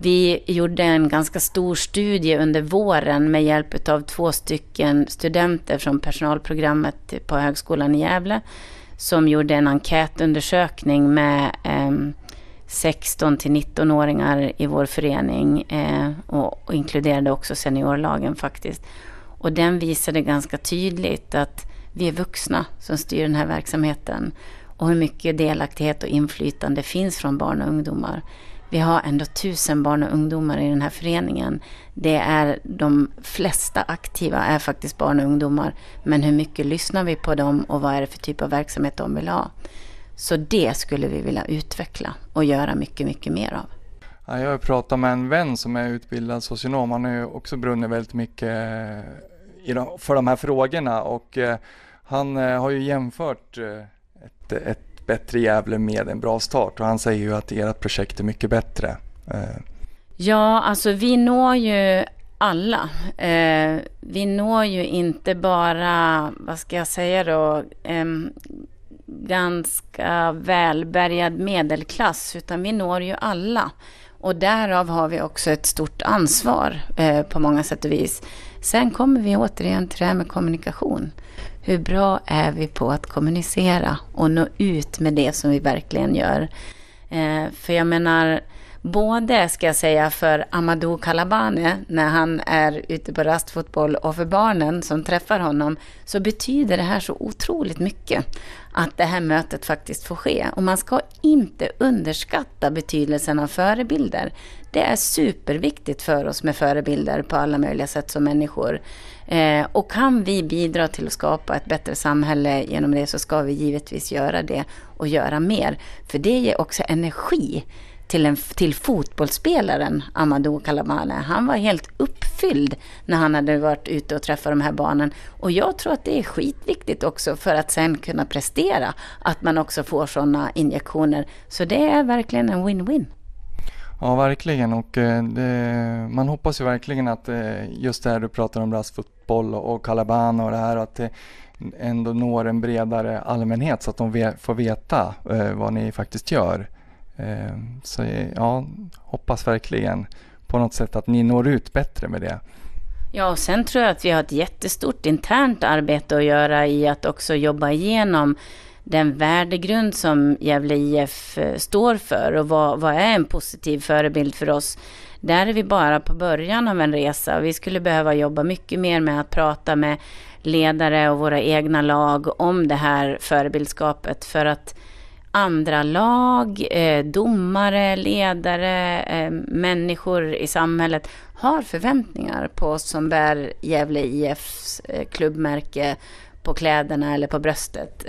Vi gjorde en ganska stor studie under våren med hjälp av två stycken studenter från personalprogrammet på Högskolan i Gävle som gjorde en enkätundersökning med eh, 16 till 19-åringar i vår förening eh, och, och inkluderade också seniorlagen faktiskt. Och den visade ganska tydligt att vi är vuxna som styr den här verksamheten och hur mycket delaktighet och inflytande finns från barn och ungdomar. Vi har ändå tusen barn och ungdomar i den här föreningen. Det är de flesta aktiva är faktiskt barn och ungdomar. Men hur mycket lyssnar vi på dem och vad är det för typ av verksamhet de vill ha? Så det skulle vi vilja utveckla och göra mycket, mycket mer av. Jag har pratat med en vän som är utbildad socionom. Han har ju också brunnit väldigt mycket eh, för de här frågorna och eh, han eh, har ju jämfört ett, ett bättre Gävle med en bra start och han säger ju att ert projekt är mycket bättre. Eh. Ja, alltså vi når ju alla. Eh, vi når ju inte bara, vad ska jag säga då, eh, ganska välbärgad medelklass, utan vi når ju alla. Och därav har vi också ett stort ansvar eh, på många sätt och vis. Sen kommer vi återigen till det här med kommunikation. Hur bra är vi på att kommunicera och nå ut med det som vi verkligen gör? Eh, för jag menar, både ska jag säga för Amadou Kalabane när han är ute på rastfotboll och för barnen som träffar honom så betyder det här så otroligt mycket att det här mötet faktiskt får ske. Och man ska inte underskatta betydelsen av förebilder. Det är superviktigt för oss med förebilder på alla möjliga sätt som människor. Eh, och kan vi bidra till att skapa ett bättre samhälle genom det så ska vi givetvis göra det och göra mer. För det ger också energi till, en, till fotbollsspelaren Amadou Kalamane. Han var helt uppfylld när han hade varit ute och träffat de här barnen. Och jag tror att det är skitviktigt också för att sen kunna prestera, att man också får sådana injektioner. Så det är verkligen en win-win. Ja, verkligen. Och eh, det, man hoppas ju verkligen att eh, just det här du pratar om fotboll och, och Calabana och det här att det ändå når en bredare allmänhet så att de ve får veta eh, vad ni faktiskt gör. Eh, så ja, hoppas verkligen på något sätt att ni når ut bättre med det. Ja, och sen tror jag att vi har ett jättestort internt arbete att göra i att också jobba igenom den värdegrund som Gävle IF eh, står för och vad, vad är en positiv förebild för oss. Där är vi bara på början av en resa. Vi skulle behöva jobba mycket mer med att prata med ledare och våra egna lag om det här förebildskapet för att andra lag, eh, domare, ledare, eh, människor i samhället har förväntningar på oss som bär Gävle IFs eh, klubbmärke på kläderna eller på bröstet.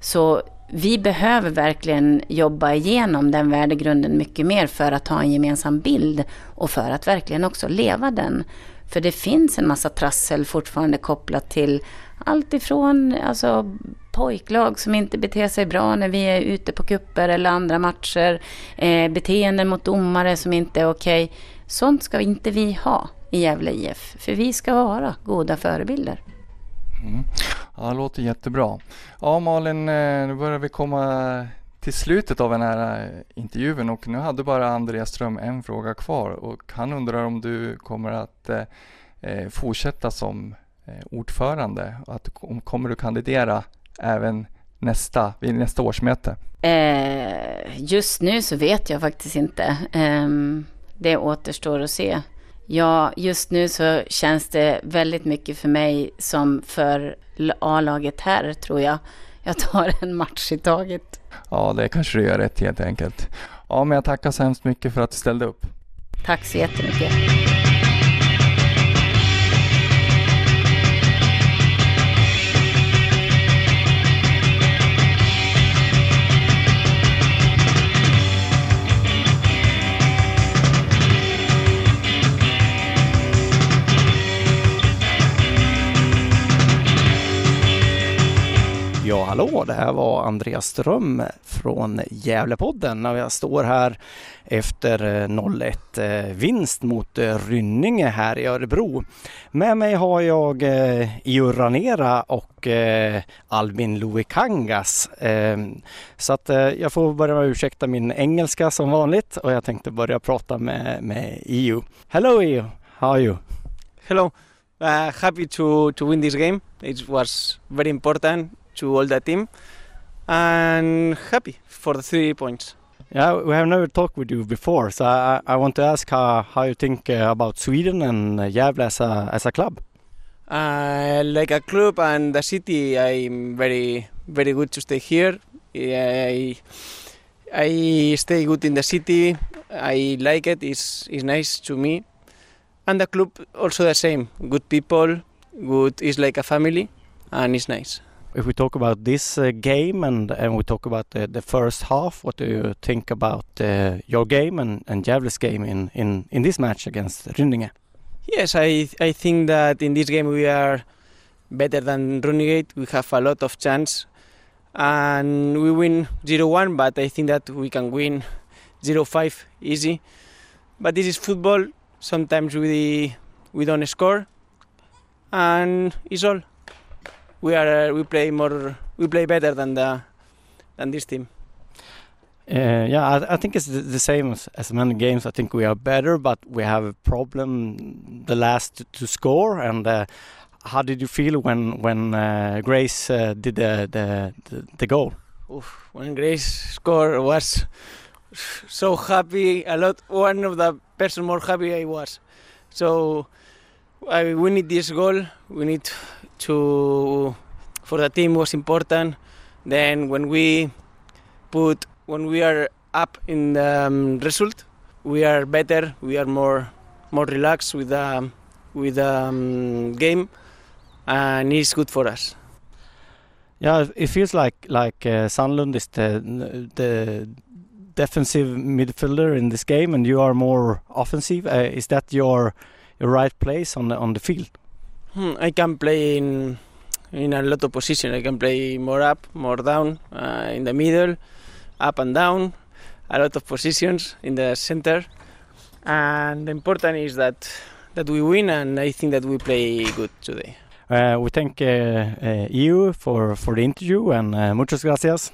Så vi behöver verkligen jobba igenom den värdegrunden mycket mer för att ha en gemensam bild och för att verkligen också leva den. För det finns en massa trassel fortfarande kopplat till allt ifrån alltså, pojklag som inte beter sig bra när vi är ute på kupper eller andra matcher, eh, beteenden mot domare som inte är okej. Okay. Sånt ska inte vi ha i Gävle IF, för vi ska vara goda förebilder. Mm. Ja, det låter jättebra. Ja Malin, eh, nu börjar vi komma till slutet av den här eh, intervjun och nu hade bara Andreas Ström en fråga kvar och han undrar om du kommer att eh, eh fortsätta som ordförande och att, kommer du kandidera även nästa, vid nästa årsmöte? Eh, just nu så vet jag faktiskt inte. Eh, det återstår att se. Ja, just nu så känns det väldigt mycket för mig som för A-laget här, tror jag. Jag tar en match i taget. Ja, det kanske du gör rätt helt enkelt. Ja, men jag tackar så hemskt mycket för att du ställde upp. Tack så jättemycket. Ja, hallå, det här var Andreas Ström från Gävlepodden och jag står här efter eh, 0-1-vinst eh, mot eh, Rynninge här i Örebro. Med mig har jag eh, Ranera och Albin Luikangas. Ehm, så att jag får börja med att ursäkta min engelska som vanligt och jag tänkte börja prata med, med EU. Hello EU, how are you? Hello, uh, happy to, to win this game. It was very important to all the team and happy for the three points. Yeah, we have never talked with you before, so I, I want to ask how, how you think uh, about Sweden and uh, Gävle as a, as a club. Uh, like a club and the city, I'm very very good to stay here. I I stay good in the city. I like it. It's it's nice to me, and the club also the same. Good people, good. It's like a family, and it's nice if we talk about this uh, game and and we talk about the, the first half, what do you think about uh, your game and and game in in in this match against Rynninge? Yes, I I think that in this game we are better than Runigate. We have a lot of chance, and we win 0-1. But I think that we can win 0-5 easy. But this is football. Sometimes we we don't score, and it's all we are uh, we play more we play better than the than this team. Uh, yeah, I, I, think it's the, the same as, as, many games. I think we are better, but we have a problem the last to, to score. And uh, how did you feel when when uh, Grace uh, did the the, the, the goal? Oof, when Grace scored, was so happy. A lot. One of the person more happy I was. So I, we need this goal. We need to for the team was important. Then when we put when we are up in the um, result, we are better. We are more more relaxed with the with the um, game, and it's good for us. Yeah, it feels like like uh, Sandlund is the the defensive midfielder in this game, and you are more offensive. Uh, is that your your right place on the on the field? Hmm, I can play in in a lot of positions. I can play more up, more down, uh, in the middle, up and down, a lot of positions in the center. And the important is that that we win, and I think that we play good today. Uh, we thank uh, uh, you for for the interview and uh, muchas gracias.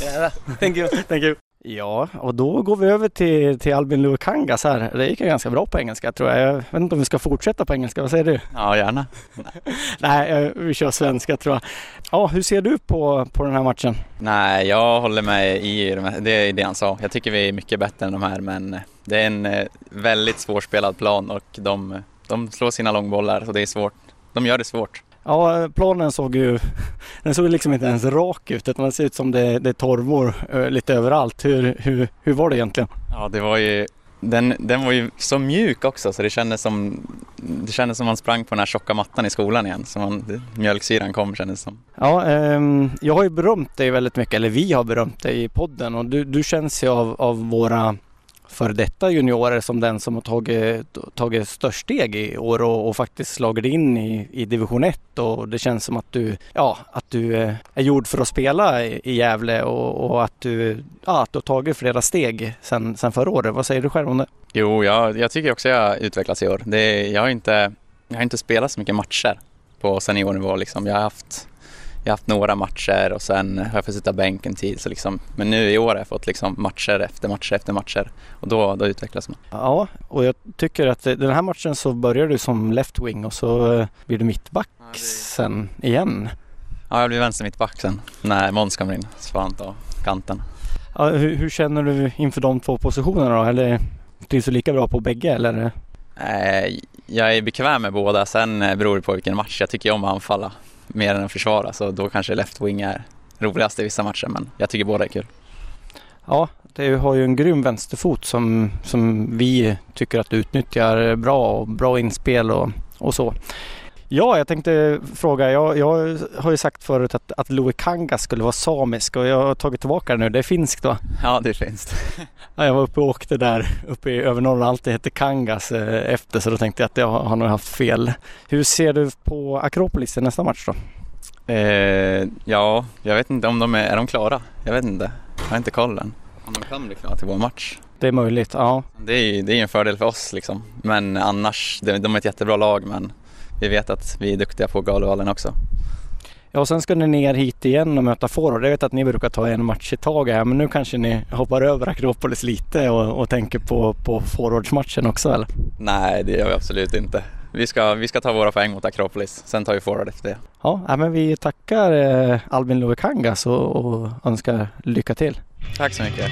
Yeah, thank you. *laughs* Thank you. Ja, och då går vi över till, till Albin Lukangas här. Det gick ju ganska bra på engelska tror jag. Jag vet inte om vi ska fortsätta på engelska, vad säger du? Ja, gärna. *laughs* Nej, eh, vi kör svenska tror jag. Ja, hur ser du på, på den här matchen? Nej, jag håller med i det är det han sa. Jag tycker vi är mycket bättre än de här, men det är en eh, väldigt svårspelad plan och de, de slår sina långbollar och det är svårt. De gör det svårt. Ja, planen såg ju, *laughs* den såg ju liksom inte ens rak ut utan det ser ut som det, det är torvor eh, lite överallt. Hur, hur, hur var det egentligen? Ja, det var ju den, den var ju så mjuk också så det kändes som det kändes som man sprang på den här tjocka mattan i skolan igen. Så man, mjölksyran kom kändes som. Ja, ehm, jag har ju berömt dig väldigt mycket, eller vi har berömt dig i podden och du, du känns ju av, av våra för detta juniorer som den som har tagit, tagit störst steg i år och, och faktiskt slagit in i, i division 1 och det känns som att du, ja, att du eh, är gjord för att spela i, i Gävle och, och att, du, ja, att du har tagit flera steg sen, sen förra året. Vad säger du själv om det? Jo, jag, jag tycker också jag har utvecklats i år. Det, jag, har inte, jag har inte spelat så mycket matcher på seniornivå. Liksom. Jag, har haft, jag har haft några matcher och sen har jag fått sitta bänk en tid. Så liksom, men nu i år har jag fått liksom matcher efter matcher efter matcher och då, då utvecklas man. Ja, och jag tycker att den här matchen så börjar du som left wing och så eh, blir du mittback sen igen. Ja, jag blir vänster mittback sen när Måns kommer in. Så får han ta kanten. Ja, hur, hur känner du inför de två positionerna då? Eller trivs du lika bra på bägge eller? Eh, jag är bekväm med båda. Sen eh, beror det på vilken match. Jag tycker om att anfalla mer än att försvara. Så då kanske left wing är roligast i vissa matcher. Men jag tycker båda är kul. Ja, du har ju en grym vänsterfot som, som vi tycker att du utnyttjar bra och bra inspel och, och så. Ja, jag tänkte fråga. Jag, jag har ju sagt förut att, att Louis Kanga skulle vara samisk och jag har tagit tillbaka det nu. Det är finskt va? Ja, det finns det. Ja, jag var uppe och åkte där uppe i övre Norrland. Alltid hette Kangas eh, efter så då tänkte jag att jag har nog haft fel. Hur ser du på Akropolis i nästa match då? Eh, ja, jag vet inte om de är, är de klara? Jag vet inte. Jag har inte koll än. Om de kan bli klara till vår match. Det är möjligt, ja. Det är ju det är en fördel för oss liksom. Men annars, de, de är ett jättebra lag men vi vet att vi är duktiga på Galovallen också. Ja, och sen ska ni ner hit igen och möta forward. Jag vet att ni brukar ta en match i taget här, men nu kanske ni hoppar över Akropolis lite och, och tänker på, på forwardsmatchen också eller? Nej, det gör vi absolut inte. Vi ska, vi ska ta våra poäng mot Akropolis, sen tar vi forward efter det. Ja, men vi tackar eh, Albin Lovikangas och, och önskar lycka till. Tack så mycket.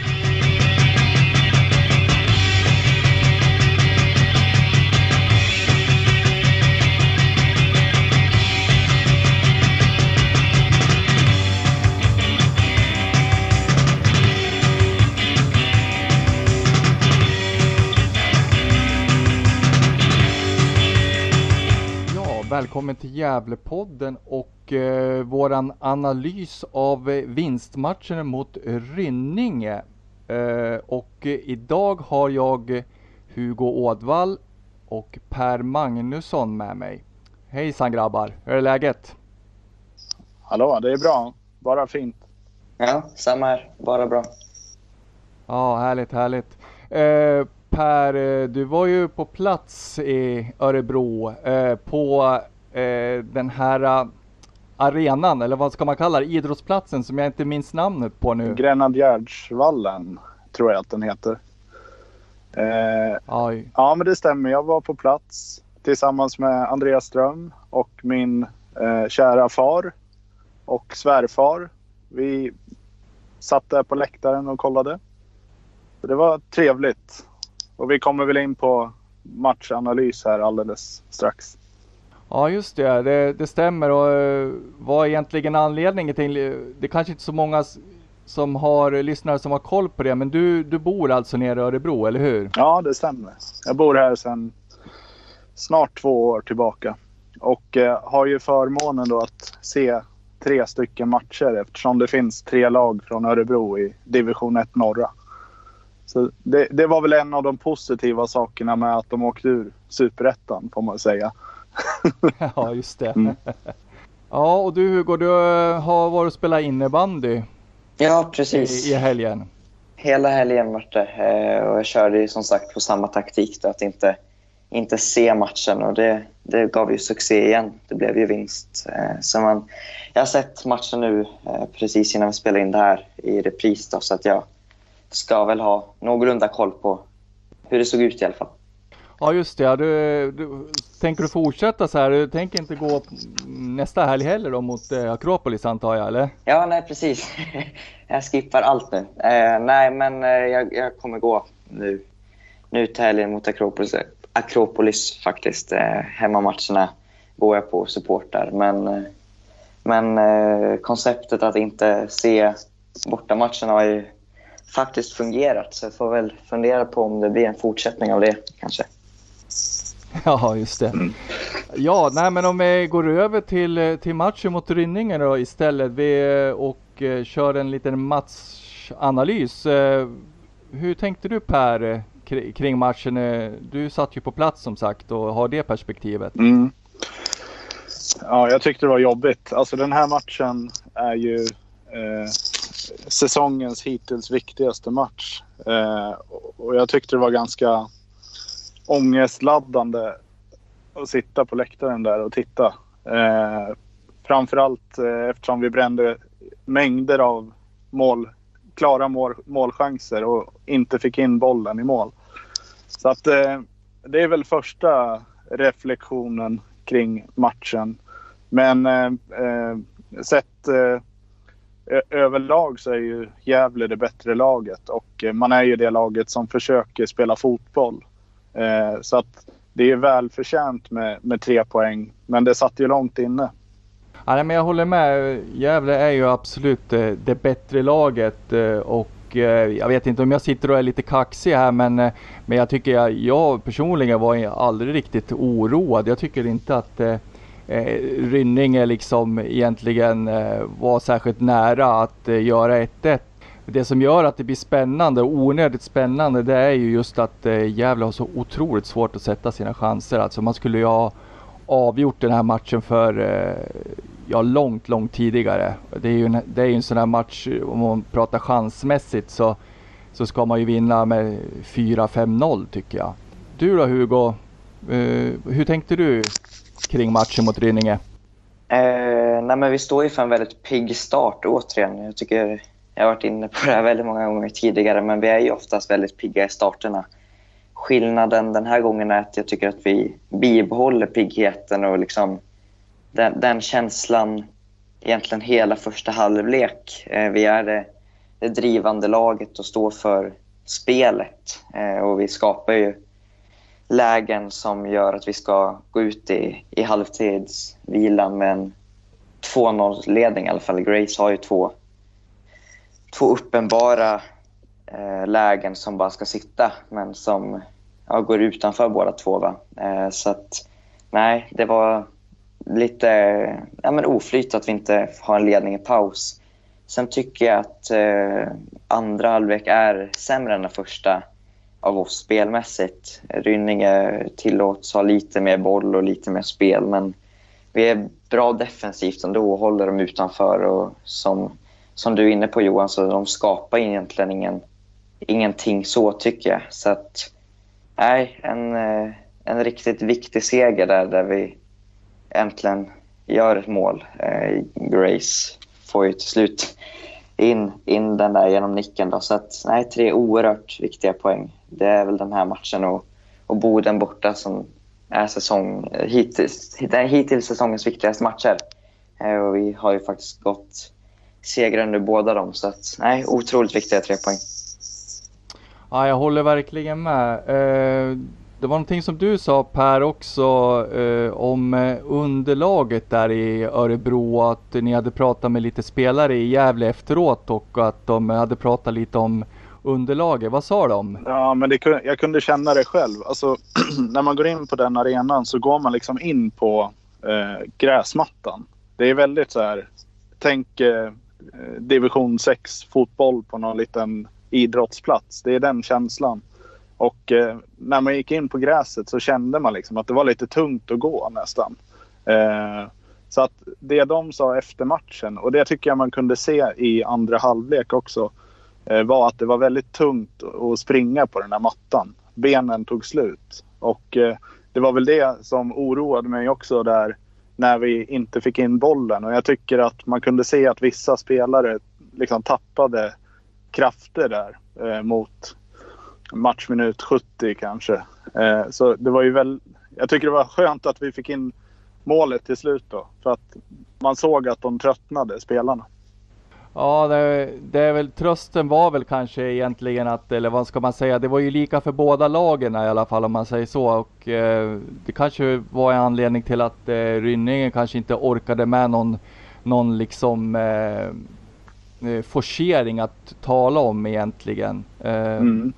Välkommen till Gävlepodden och eh, våran analys av eh, vinstmatchen mot Rynninge. Eh, och eh, idag har jag Hugo Ådvall och Per Magnusson med mig. Hejsan grabbar, hur är läget? Hallå, det är bra. Bara fint. Ja, samma här. Bara bra. Ja, härligt, härligt. Per, eh, du var ju på plats i Örebro eh, på eh, den här arenan, eller vad ska man kalla det, idrottsplatsen som jag inte minns namnet på nu. Grenadjärdsvallen tror jag att den heter. Eh, ja, men det stämmer. Jag var på plats tillsammans med Andreas Ström och min eh, kära far och svärfar. Vi satt där på läktaren och kollade. Så det var trevligt. Och vi kommer väl in på matchanalys här alldeles strax. Ja just det, det, det stämmer och eh, vad är egentligen anledningen till, det är kanske inte så många som har lyssnare som har koll på det, men du, du bor alltså nere i Örebro, eller hur? Ja, det stämmer. Jag bor här sedan snart två år tillbaka. Och eh, har ju förmånen då att se tre stycken matcher eftersom det finns tre lag från Örebro i division 1 norra. Så det, det var väl en av de positiva sakerna med att de åkte ur superettan får man säga. *laughs* ja, just det. Mm. Ja, och du Hugo, du eh, har varit och spelat innebandy Ja, i, precis. i helgen. Hela helgen vart det. Eh, och jag körde ju som sagt på samma taktik då, att inte, inte se matchen. Och det, det gav ju succé igen. Det blev ju vinst. Eh, så man, jag har sett matchen nu precis innan vi spelade in det här i repris. Då, så att jag ska väl ha någorlunda koll på hur det såg ut i alla fall. Ja, just det. Du, du, tänker du fortsätta så här? Du tänker inte gå nästa helg heller då mot eh, Akropolis antar jag, eller? Ja, nej precis. *laughs* jag skippar allt nu. Eh, nej, men eh, jag, jag kommer gå nu, nu till helgen mot Akropolis, Akropolis faktiskt. Eh, hemmamatcherna går jag på och supportar. Men, eh, men eh, konceptet att inte se bortamatcherna har ju faktiskt fungerat. Så jag får väl fundera på om det blir en fortsättning av det kanske. *laughs* Ja, just det. Ja, nej men om vi går över till, eh, till matchen mot Rynninge då istället vi, eh, och eh, kör en liten matchanalys. Eh, hur tänkte du Per eh, kri- kring matchen? Du satt ju på plats som sagt och har det perspektivet. Mm. Ja, jag tyckte det var jobbigt. Alltså den här matchen är ju eh, säsongens hittills viktigaste match. Eh, och jag tyckte det var ganska ångestladdande att sitta på läktaren där och titta. Eh, framförallt eh, eftersom vi brände mängder av mål, klara mål, målchanser och inte fick in bollen i mål. Så att eh, det är väl första reflektionen kring matchen. Men eh, eh, sett eh, överlag så är ju Gävle det bättre laget och eh, man är ju det laget som försöker spela fotboll. Eh, så att det är välförtjänt med, med tre poäng, men det satt ju långt inne. Ja, men jag håller med. Gävle är ju absolut eh, det bättre laget och jag vet inte om jag sitter och är lite kaxig här men, men jag tycker jag, jag personligen var aldrig riktigt oroad. Jag tycker inte att eh, Rynninge liksom egentligen eh, var särskilt nära att eh, göra 1-1. Det som gör att det blir spännande och onödigt spännande det är ju just att eh, Gävle har så otroligt svårt att sätta sina chanser. Alltså man skulle ju ha avgjort den här matchen för eh, ja, långt, långt tidigare. Det är ju en, det är ju en sån här match, om man pratar chansmässigt så, så ska man ju vinna med 4-5-0 tycker jag. Du då Hugo, eh, hur tänkte du kring matchen mot Rynninge? Eh, nej, men vi står ju för en väldigt pigg start återigen. Jag tycker jag har varit inne på det här väldigt många gånger tidigare, men vi är ju oftast väldigt pigga i starterna. Skillnaden den här gången är att jag tycker att vi bibehåller piggheten och liksom den, den känslan egentligen hela första halvlek. Eh, vi är det, det drivande laget och står för spelet eh, och vi skapar ju lägen som gör att vi ska gå ut i, i halvtidsvilan med en 2-0-ledning i alla fall. Grace har ju två, två uppenbara eh, lägen som bara ska sitta men som ja, går utanför båda två. Va? Eh, så att, nej, det var lite ja, men oflyt att vi inte har en ledning i paus. Sen tycker jag att eh, andra halvlek är sämre än den första av oss spelmässigt. Rynninge tillåts ha lite mer boll och lite mer spel men vi är bra defensivt ändå och håller dem utanför. Och som, som du är inne på Johan, så de skapar egentligen ingen, ingenting så tycker jag. Så att, nej, en, eh, en riktigt viktig seger där, där vi äntligen gör ett mål. Eh, Grace får ju till slut in, in den där genom nicken. Då. Så att, nej, tre oerhört viktiga poäng. Det är väl den här matchen och, och Boden borta som är säsong, hittills, hittills säsongens viktigaste matcher. Eh, och vi har ju faktiskt gått segrande båda dem. Så att, nej, otroligt viktiga tre poäng. Ja, jag håller verkligen med. Eh, det var någonting som du sa Per också eh, om eh, underlaget där i Örebro. Att ni hade pratat med lite spelare i Gävle efteråt och att de hade pratat lite om underlaget. Vad sa de? Ja, men det, jag kunde känna det själv. Alltså, *clears throat* när man går in på den arenan så går man liksom in på eh, gräsmattan. Det är väldigt så här, tänk eh, eh division 6 fotboll på någon liten idrottsplats. Det är den känslan. Och eh, när man gick in på gräset så kände man liksom att det var lite tungt att gå nästan. Eh, så att det de sa efter matchen, och det tycker jag man kunde se i andra halvlek också, eh, var att det var väldigt tungt att springa på den här mattan. Benen tog slut. Och eh, det var väl det som oroade mig också där när vi inte fick in bollen. Och jag tycker att man kunde se att vissa spelare liksom tappade krafter där eh, mot matchminut 70 kanske. Eh, så det var ju väl... Jag tycker det var skönt att vi fick in målet till slut då. För att man såg att de tröttnade, spelarna. Ja, det, det, är väl trösten var väl kanske egentligen att, eller vad ska man säga, det var ju lika för båda lagen i alla fall om man säger så. Och eh, det kanske var en anledning till att eh, Rynningen kanske inte orkade med någon, någon liksom eh, eh forcering att tala om egentligen. Eh, mm.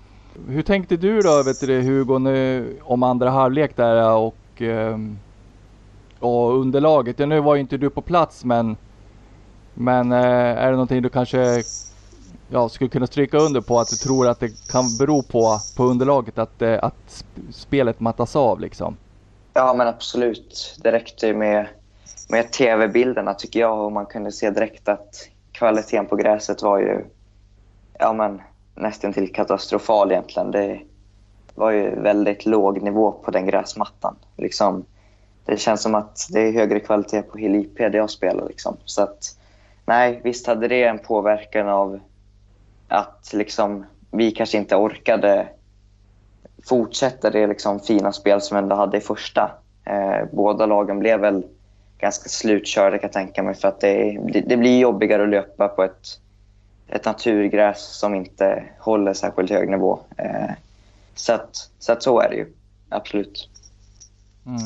Hur tänkte du då, vet du, Hugo, nu, om andra halvlek där eh, och, ehm, och underlaget? Ja, nu var ju inte du på plats men men eh, är det någonting du kanske ja, skulle kunna stryka under på att du tror att det kan bero på, på underlaget att, eh, att spelet mattas av liksom? Ja men absolut. Det räckte med, med tv-bilderna tycker jag och man kunde se direkt att kvaliteten på gräset var ju ja, men, nästan till katastrofal egentligen. Det var ju väldigt låg nivå på den gräsmattan. Liksom, det känns som att det är högre kvalitet på Hill IP där jag spelar. Liksom. Så att, nej, visst hade det en påverkan av att liksom, vi kanske inte orkade fortsätta det liksom, fina spel som vi ändå hade i första. Eh, båda lagen blev väl ganska slutkörda kan jag tänka mig för att det, det, blir jobbigare att löpa på ett, ett naturgräs som inte håller särskilt hög nivå. Eh, så, att, så att så är det ju, absolut. Mm.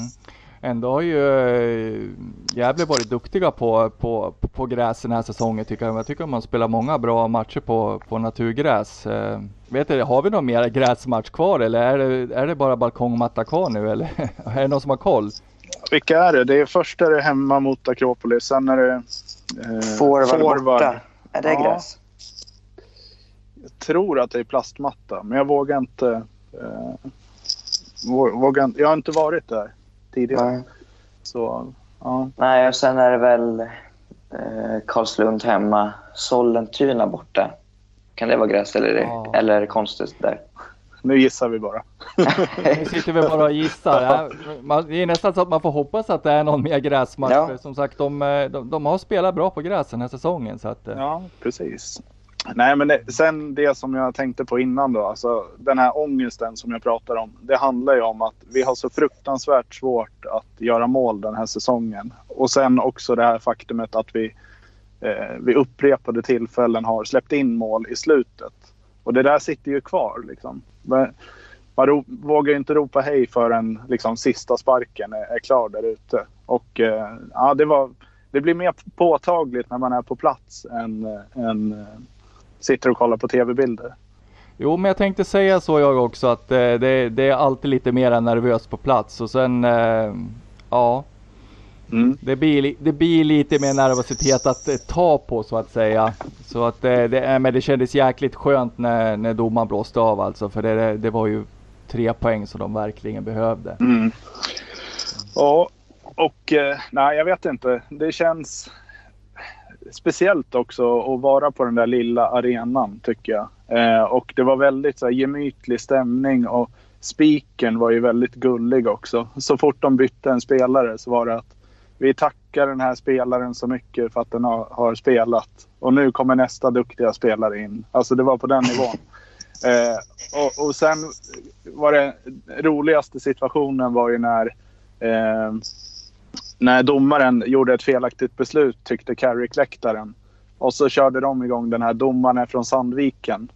Ändå har ju äh, Gävle varit duktiga på, på, på gräs den här säsongen tycker jag. Jag tycker man spelar många bra matcher på, på naturgräs. Äh, vet du, har vi någon mer gräsmatch kvar eller är det, är det bara balkongmatta kvar nu eller *laughs* är det någon som har koll? Vilka är det? det är först är det hemma mot Akropolis, sen är det eh, Forward, forward. borta. Är det ja. gräs? Jag tror att det är plastmatta, men jag vågar inte. Eh, vågar, jag har inte varit där tidigare. Nej. Så, ja. Nej, och sen är det väl eh, Karlslund hemma, Sollentuna borta. Kan det vara gräs eller, ja. eller är det konstigt där? Nu gissar vi bara. *laughs* nu sitter vi bara och gissar. det är nästan så att man får hoppas att det är någon mer gräsmatch. Ja. Som sagt, de, eh, de, de, har spelat bra på gräs den här säsongen. Så att, eh. ja, precis. Nej, men det, sen det som jag tänkte på innan då, alltså den här ångesten som jag pratar om. Det handlar ju om att vi har så fruktansvärt svårt att göra mål den här säsongen. Och sen också det här faktumet att vi eh, vid upprepade tillfällen har släppt in mål i slutet. Och det där sitter ju kvar liksom. Men man ro, vågar ju inte ropa hej förrän liksom, sista sparken är, är klar där ute. Och eh, ja, det var det blir mer påtagligt när man är på plats än, eh, än eh, sitter och kollar på tv-bilder. Jo, men jag tänkte säga så jag också att eh, det, det, är alltid lite mer nervöst på plats och sen, eh, ja. Mm. Det, blir, det blir lite mer nervositet att eh, ta på så att säga. Så att eh, det, men det kändes jäkligt skönt när, när domaren blåste av alltså. För det, det var ju tre poäng som de verkligen behövde. Mm. Ja, och eh, nej jag vet inte. Det känns speciellt också att vara på den där lilla arenan tycker jag. Eh, och det var väldigt så här, gemytlig stämning och spiken var ju väldigt gullig också. Så fort de bytte en spelare så var det att vi tackar den här spelaren så mycket för att den har, har spelat. Och nu kommer nästa duktiga spelare in. Alltså det var på den nivån. *laughs* Eh, och, och sen var det roligaste situationen var ju när eh, när domaren gjorde ett felaktigt beslut tyckte Carrick-läktaren. Och så körde de igång den här domaren från Sandviken.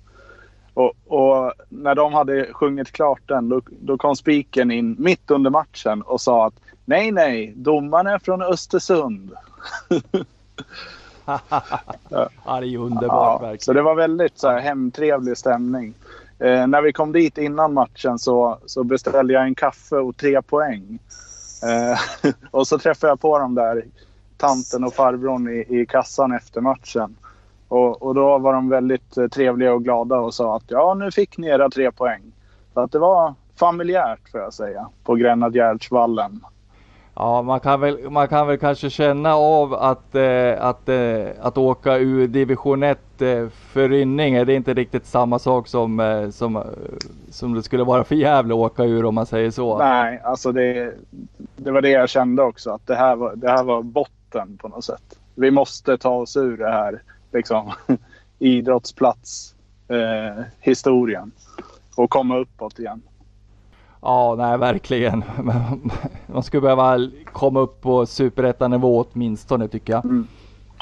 Och, och, när de hade sjungit klart den då, då kom spiken in mitt under matchen och sa att nej, nej, domaren är från Östersund. *laughs* ja, det är ju underbart ja. Så det var väldigt så här, hemtrevlig stämning. Eh, när vi kom dit innan matchen så, så beställde jag en kaffe och tre poäng. Eh, *laughs* och så träffade jag på dem där, tanten och farbrorn i, i kassan efter matchen. Och, och då var de väldigt eh, trevliga och glada och sa att ja, nu fick ni era tre poäng. Så att det var familjärt får jag säga, på Grenadjärdsvallen. Ja, man kan väl, man kan väl kanske känna av att, eh, att, eh, att åka ur division 1 eh, för Rynninge, det är inte riktigt samma sak som, eh, som, eh, som det skulle vara för Gävle att åka ur om man säger så. Nej, alltså det, det var det jag kände också. Att det här var, det här var botten på något sätt. Vi måste ta oss ur det här liksom, *laughs* idrottsplats eh, historien och komma uppåt igen. Ja, nej verkligen. *laughs* Man skulle behöva komma upp på superettanivå åtminstone tycker jag. Mm.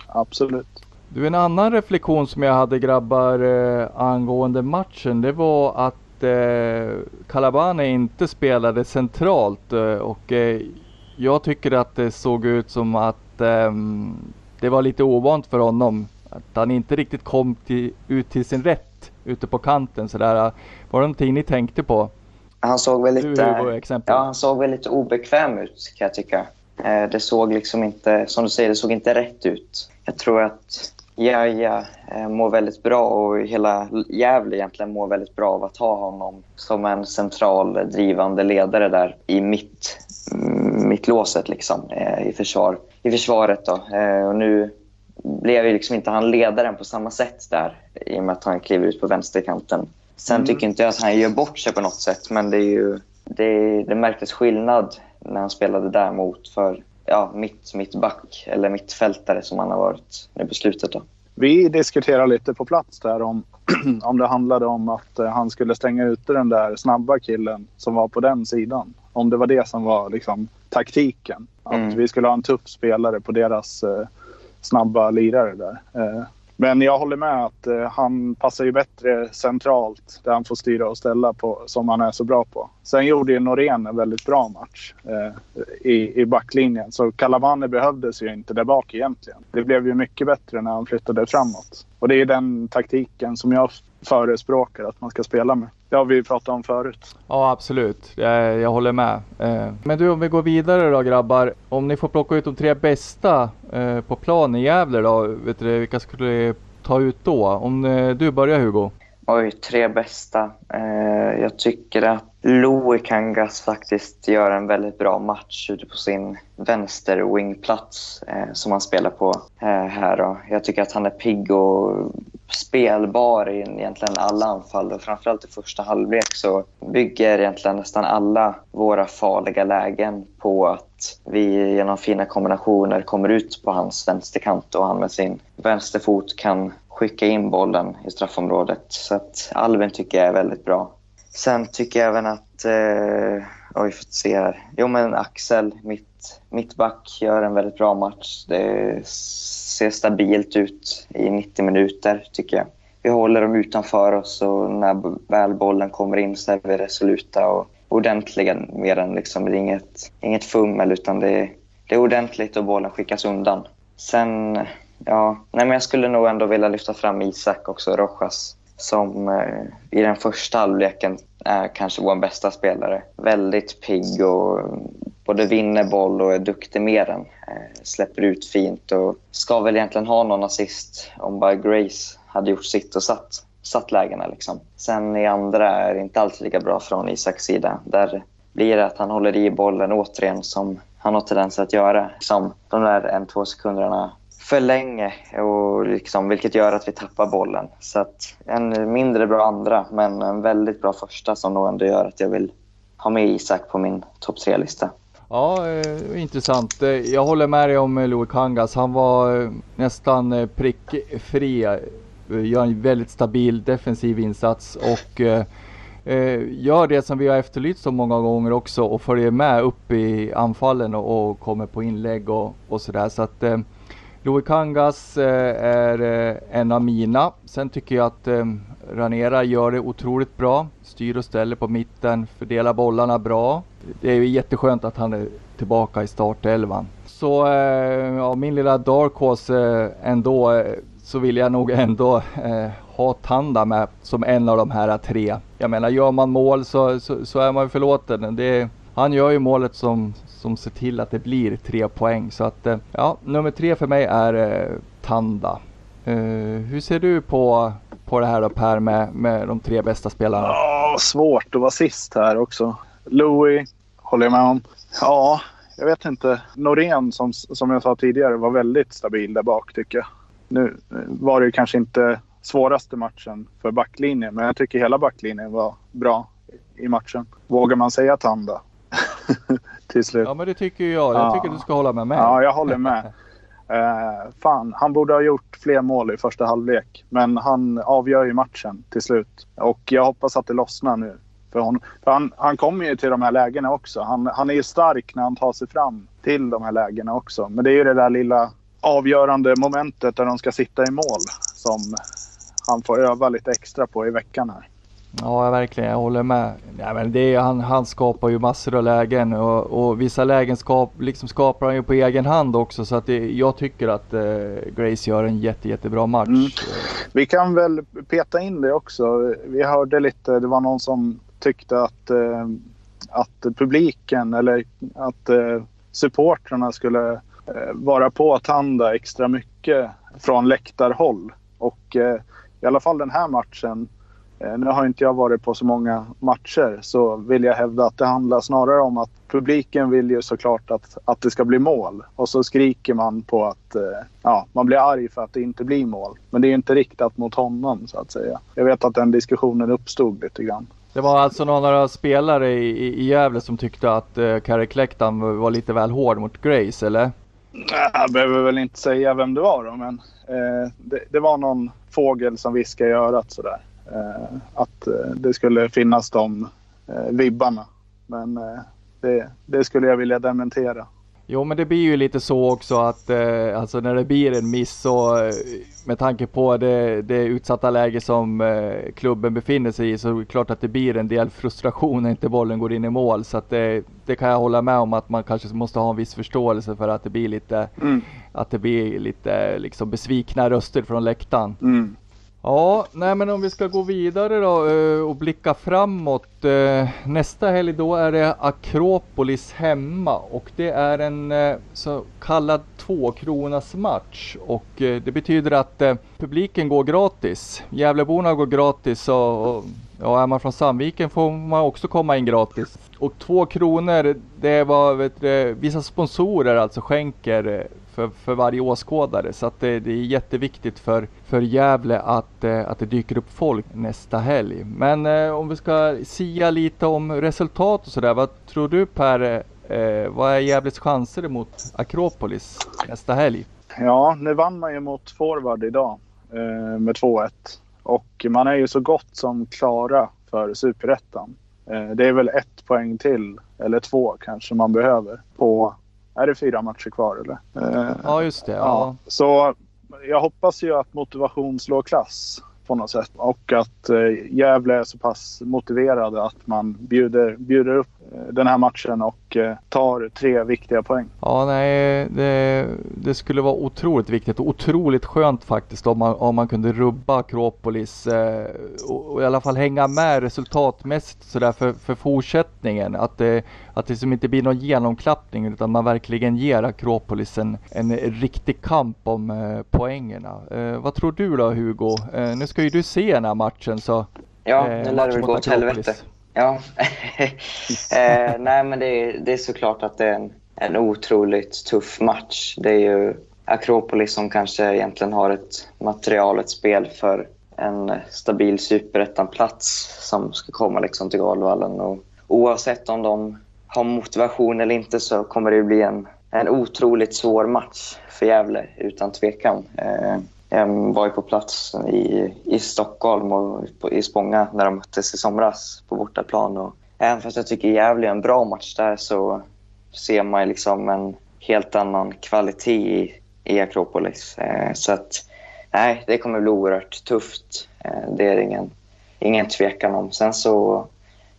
Absolut. Du, en annan reflektion som jag hade grabbar eh, angående matchen, det var att eh, Calabane inte spelade centralt eh, och eh, jag tycker att det såg ut som att ehm, det var lite ovant för honom. Att han inte riktigt kom till, ut till sin rätt ute på kanten sådär. Var det någonting ni tänkte på? Han såg väl lite, ja, han såg väl lite obekväm ut kan jag tycka. Eh, Det såg liksom inte, som du säger, det såg inte rätt ut. Jag tror att Jaja eh, mår väldigt bra och hela Gävle egentligen mår väldigt bra av att ha honom som en central drivande ledare där i mitt, mm, mittlåset liksom, eh, i, försvar, i försvaret. Då. Och nu blev ju liksom inte han ledaren på samma sätt där i och med att han kliver ut på vänsterkanten. Sen Mm. tycker inte jag att han gör bort sig på något sätt men det är ju det, det märktes skillnad när han spelade där mot för ja, mitt, mitt back eller mittfältare som han har varit nu på slutet. Då. Vi diskuterade lite på plats där om, *clears throat* om det handlade om att eh, han skulle stänga ute den där snabba killen som var på den sidan. Om det var det som var liksom, taktiken. Att Mm. vi skulle ha en tuff spelare på deras eh, snabba lirare där. Eh, men jag håller med att eh, han passar ju bättre centralt där han får styra och ställa på, som han är så bra på. Sen gjorde ju Norén en väldigt bra match eh, i, i backlinjen. Så Calabane behövdes ju inte där bak egentligen. Det blev ju mycket bättre när han flyttade framåt. Och det är den taktiken som jag förespråkar att man ska spela med. Det har vi ju pratat om förut. Ja absolut, jag, jag håller med. Eh, Men du om vi går vidare då grabbar. Om ni får plocka ut de tre bästa eh, på plan i Gävle då, vet du, vilka skulle ni ta ut då? Om eh, du börjar Hugo? Oj, tre bästa. Eh, jag tycker att Louis Kangas faktiskt gör en väldigt bra match ute på sin vänster wingplats eh, som han spelar på eh, här. Då. Jag tycker att han är pigg och spelbar i egentligen alla anfall och framförallt i första halvlek så bygger egentligen nästan alla våra farliga lägen på att vi genom fina kombinationer kommer ut på hans vänsterkant och han med sin vänsterfot kan skicka in bollen i straffområdet. Så att Albin tycker jag är väldigt bra. Sen tycker jag även att... Eh, oj, får se här. Jo, men Axel, mitt, mittback, gör en väldigt bra match. Det ser stabilt ut i 90 minuter, tycker jag. Vi håller dem utanför oss och när väl bollen kommer in så är vi resoluta och ordentliga. med den. liksom, det är inget, inget fummel, utan det är, det är ordentligt och bollen skickas undan. Sen, ja, nej men jag skulle nog ändå vilja lyfta fram Isak också, Rojas, som eh, i den första halvleken är kanske vår bästa spelare. Väldigt pigg och både vinner boll och är duktig med den. Eh, släpper ut fint och ska väl egentligen ha någon assist om bara Grace hade gjort sitt och satt, satt lägena. Liksom. Sen i andra är det inte alls lika bra från Isaks sida. Där blir det att han håller i bollen återigen som han har tendens att göra. Som de där en, två sekunderna för länge, och liksom, vilket gör att vi tappar bollen. Så att en mindre bra andra, men en väldigt bra första som nog ändå gör att jag vill ha med Isak på min topp tre-lista. Ja, eh, intressant. Eh, jag håller med dig om eh, Louis Kangas. Han var nästan prickfri. Gör en väldigt stabil defensiv insats och gör det som vi har efterlyst så många gånger också och följer med upp i anfallen och, kommer på inlägg och, och sådär. Så att Louis Kangas är en av mina. Sen tycker jag att Ranera gör det otroligt bra. Styr och ställer på mitten, fördelar bollarna bra. Det är ju jätteskönt att han är tillbaka i startelvan. Så eh, ja, min lilla dark horse eh, ändå eh, så vill jag nog ändå eh, ha Tanda med som en av de här tre. Jag menar gör man mål så, så, så är man ju förlåten. Det, han gör ju målet som, som ser till att det blir tre poäng. Så att eh, ja, nummer tre för mig är eh, Tanda. Hur ser du på, på det här då Per med, med de tre bästa spelarna? Ja, svårt att vara sist här också. Louis håller jag med om. Ja, jag vet inte. Norén som, som jag sa tidigare var väldigt stabil där bak tycker jag. Nu var det kanske inte svåraste matchen för backlinjen men jag tycker hela backlinjen var bra i matchen. Vågar man säga Tanda? *laughs* Till slut. Ja men det tycker jag. Jag Ja. tycker du ska hålla med mig. Ja, jag håller med. *laughs* Eh, fan, han borde ha gjort fler mål i första halvlek. Men han avgör ju matchen till slut. Och jag hoppas att det lossnar nu. För, hon, för han, han kommer ju till de här lägena också. Han, han är ju stark när han tar sig fram till de här lägena också. Men det är ju det där lilla avgörande momentet där de ska sitta i mål som han får öva lite extra på i veckan här. Ja, verkligen. Jag håller med. Ja, men det är, han, han skapar ju massor av lägen och, och vissa lägen skap, liksom skapar han ju på egen hand också. Så att det, jag tycker att eh, Grace gör en jätte, jättebra match. Mm. Vi kan väl peta in det också. Vi hörde lite, det var någon som tyckte att, eh, att publiken eller att eh, supportrarna skulle eh, vara på Tanda extra mycket från läktarhåll. Och eh, i alla fall den här matchen, nu har inte jag varit på så många matcher, så vill jag hävda att det handlar snarare om att publiken vill ju såklart att, att det ska bli mål. Och så skriker man på att eh, ja, man blir arg för att det inte blir mål. Men det är inte riktat mot honom så att säga. Jag vet att den diskussionen uppstod lite grann. Det var alltså några spelare i, i, Gävle som tyckte att eh, Kari Klektan var lite väl hård mot Grace, eller? Jag behöver väl inte säga vem det var då, men eh, det, det var någon fågel som viskade i örat sådär. Eh, att eh, det skulle finnas de eh, vibbarna. Men det, det skulle jag vilja dementera. Jo men det blir ju lite så också att eh, alltså när det blir en miss så med tanke på det, det utsatta läge som eh, klubben befinner sig i så är det klart att det blir en del frustration när inte bollen går in i mål. Så att det, det kan jag hålla med om att man kanske måste ha en viss förståelse för att det blir lite, Mm. att det blir lite liksom besvikna röster från läktaren. Mm. Ja, nej men om vi ska gå vidare då eh, och blicka framåt. Eh, nästa helg då är det Akropolis hemma och det är en eh, så kallad tvåkronasmatch och det betyder att publiken går gratis. Gävleborna går gratis och, och ja, är man från Sandviken får man också komma in gratis. Och två kronor, det är vad vet du, vissa sponsorer alltså skänker för, för varje åskådare. Så att det, det är jätteviktigt för, för Gävle att, eh, att det dyker upp folk nästa helg. Men eh, om vi ska sia lite om resultat och sådär. Vad tror du Per? Eh, eh vad är Gävles chanser mot Akropolis nästa helg? Ja, nu vann man ju mot forward idag eh, med 2-1. Och man är ju så gott som klara för superettan. Eh, det är väl ett poäng till, eller två kanske man behöver på... Är det fyra matcher kvar eller? Ja just det. Ja. Ja, så jag hoppas ju att motivation slår klass på något sätt och att eh, Gävle är så pass motiverade att man bjuder, bjuder upp eh, den här matchen och eh, tar tre viktiga poäng. Ja, nej, det, det skulle vara otroligt viktigt och otroligt skönt faktiskt om man, om man kunde rubba Akropolis eh, och, och i alla fall hänga med resultatmässigt sådär för, för fortsättningen. Att det, att det som inte blir någon genomklappning utan man verkligen ger Akropolis en, en riktig kamp om eh, poängerna. Eh, vad tror du då Hugo? Eh, nu ska ju du se den här matchen så. Ja, eh, lär det väl gå åt helvete. Ja. *laughs* eh, nej, men det är, det är såklart att det är en, en otroligt tuff match. Det är ju Akropolis som kanske egentligen har ett material, ett spel för en stabil superettanplats som ska komma liksom till Galvallen. Och oavsett om de har motivation eller inte så kommer det bli en, en otroligt svår match för Gävle, utan tvekan. Eh, var ju på plats i, i Stockholm och på, i Spånga när de möttes i somras på bortaplan. Och även fast jag tycker Gävle är en bra match där så ser man ju liksom en helt annan kvalitet i, i Akropolis. Eh, så att nej, det kommer bli oerhört tufft. Eh, det är ingen, ingen tvekan om. Sen så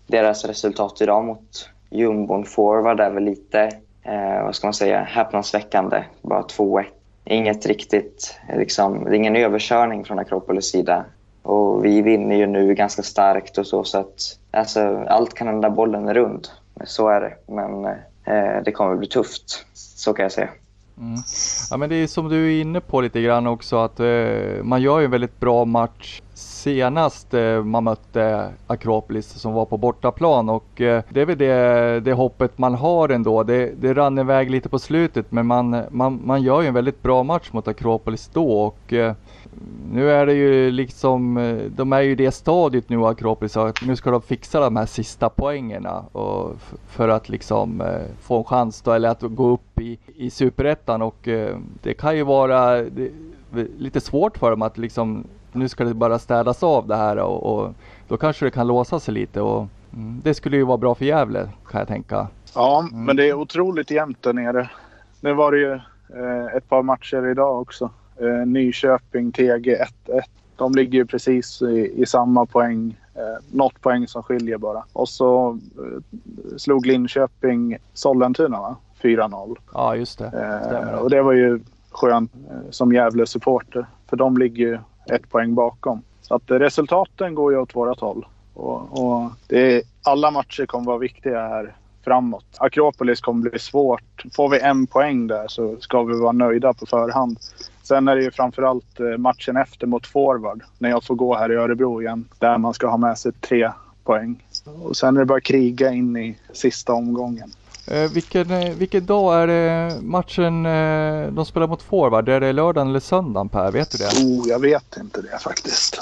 deras resultat idag mot jumbon forward är väl lite, eh, vad ska man säga, häpnadsväckande. Bara 2-1. Inget riktigt, liksom, det är ingen överkörning från Akropolis sida. Och vi vinner ju nu ganska starkt och så, så att alltså, allt kan hända, bollen är rund. Så är det, men eh, det kommer bli tufft. Så kan jag säga. Mm. Ja men det är som du är inne på lite grann också att eh, man gör ju en väldigt bra match senast eh, man mötte Akropolis som var på bortaplan och eh, det är väl det, det hoppet man har ändå. Det, det rann iväg lite på slutet men man, man, man gör ju en väldigt bra match mot Akropolis då och eh, nu är det ju liksom, eh, de är ju i det stadiet nu Akropolis att nu ska de fixa de här sista poängerna och för att liksom eh, få en chans då eller att gå upp i, i superettan och eh, det kan ju vara lite svårt för dem att liksom nu ska det bara städas av det här och, och då kanske det kan låsa sig lite och mm, det skulle ju vara bra för Gävle kan jag tänka. Ja, men det är otroligt jämnt där nere. Nu var det ju eh, ett par matcher idag också. Eh, Nyköping, TG 1-1. De ligger ju precis i, i samma poäng. Eh, något poäng som skiljer bara. Och så eh, slog Linköping Sollentuna va? 4-0. Ja just det. Eh, och det var ju skönt eh, som Gävle-supporter. För de ligger ju ett poäng bakom. Så att eh, resultaten går ju åt vårat håll. Och, och det är, alla matcher kommer vara viktiga här framåt. Akropolis kommer bli svårt. Får vi en poäng där så ska vi vara nöjda på förhand. Sen är det ju framförallt eh, matchen efter mot forward. När jag får gå här i Örebro igen. Där man ska ha med sig tre poäng. Och sen är det bara kriga in i sista omgången. Eh, vilken, eh, vilken dag är det matchen eh, de spelar mot forward? Är det lördagen eller söndagen Per? Vet du det? Oh, jag vet inte det faktiskt.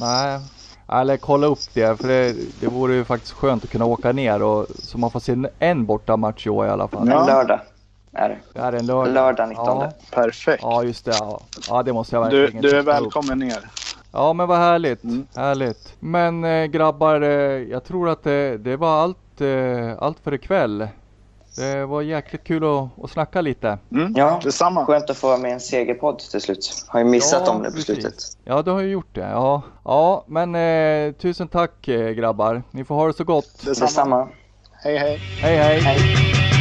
Nej. Eller kolla upp det för det, det vore ju faktiskt skönt att kunna åka ner och så man får se en, en borta match i år i alla fall. Ja. En lördag är det. Det är en lördag. Lördag 19. Ja, Perfekt. ja just det. Ja. ja det måste jag Du, verkligen du är titta upp. välkommen ner. Ja men vad härligt. Mm. Härligt. Men eh, grabbar, eh, jag tror att det, det var allt, eh, allt för ikväll. Det var jäkligt kul att, att snacka lite. Mm. Ja, Detsamma. skönt att få vara med i en segerpodd till slut. Har ju missat Ja, om det på precis. slutet. Ja, du har ju gjort det. Ja, ja men eh, tusen tack grabbar. Ni får ha det så gott. Detsamma. Detsamma. Hej hej. Hej hej! Hej.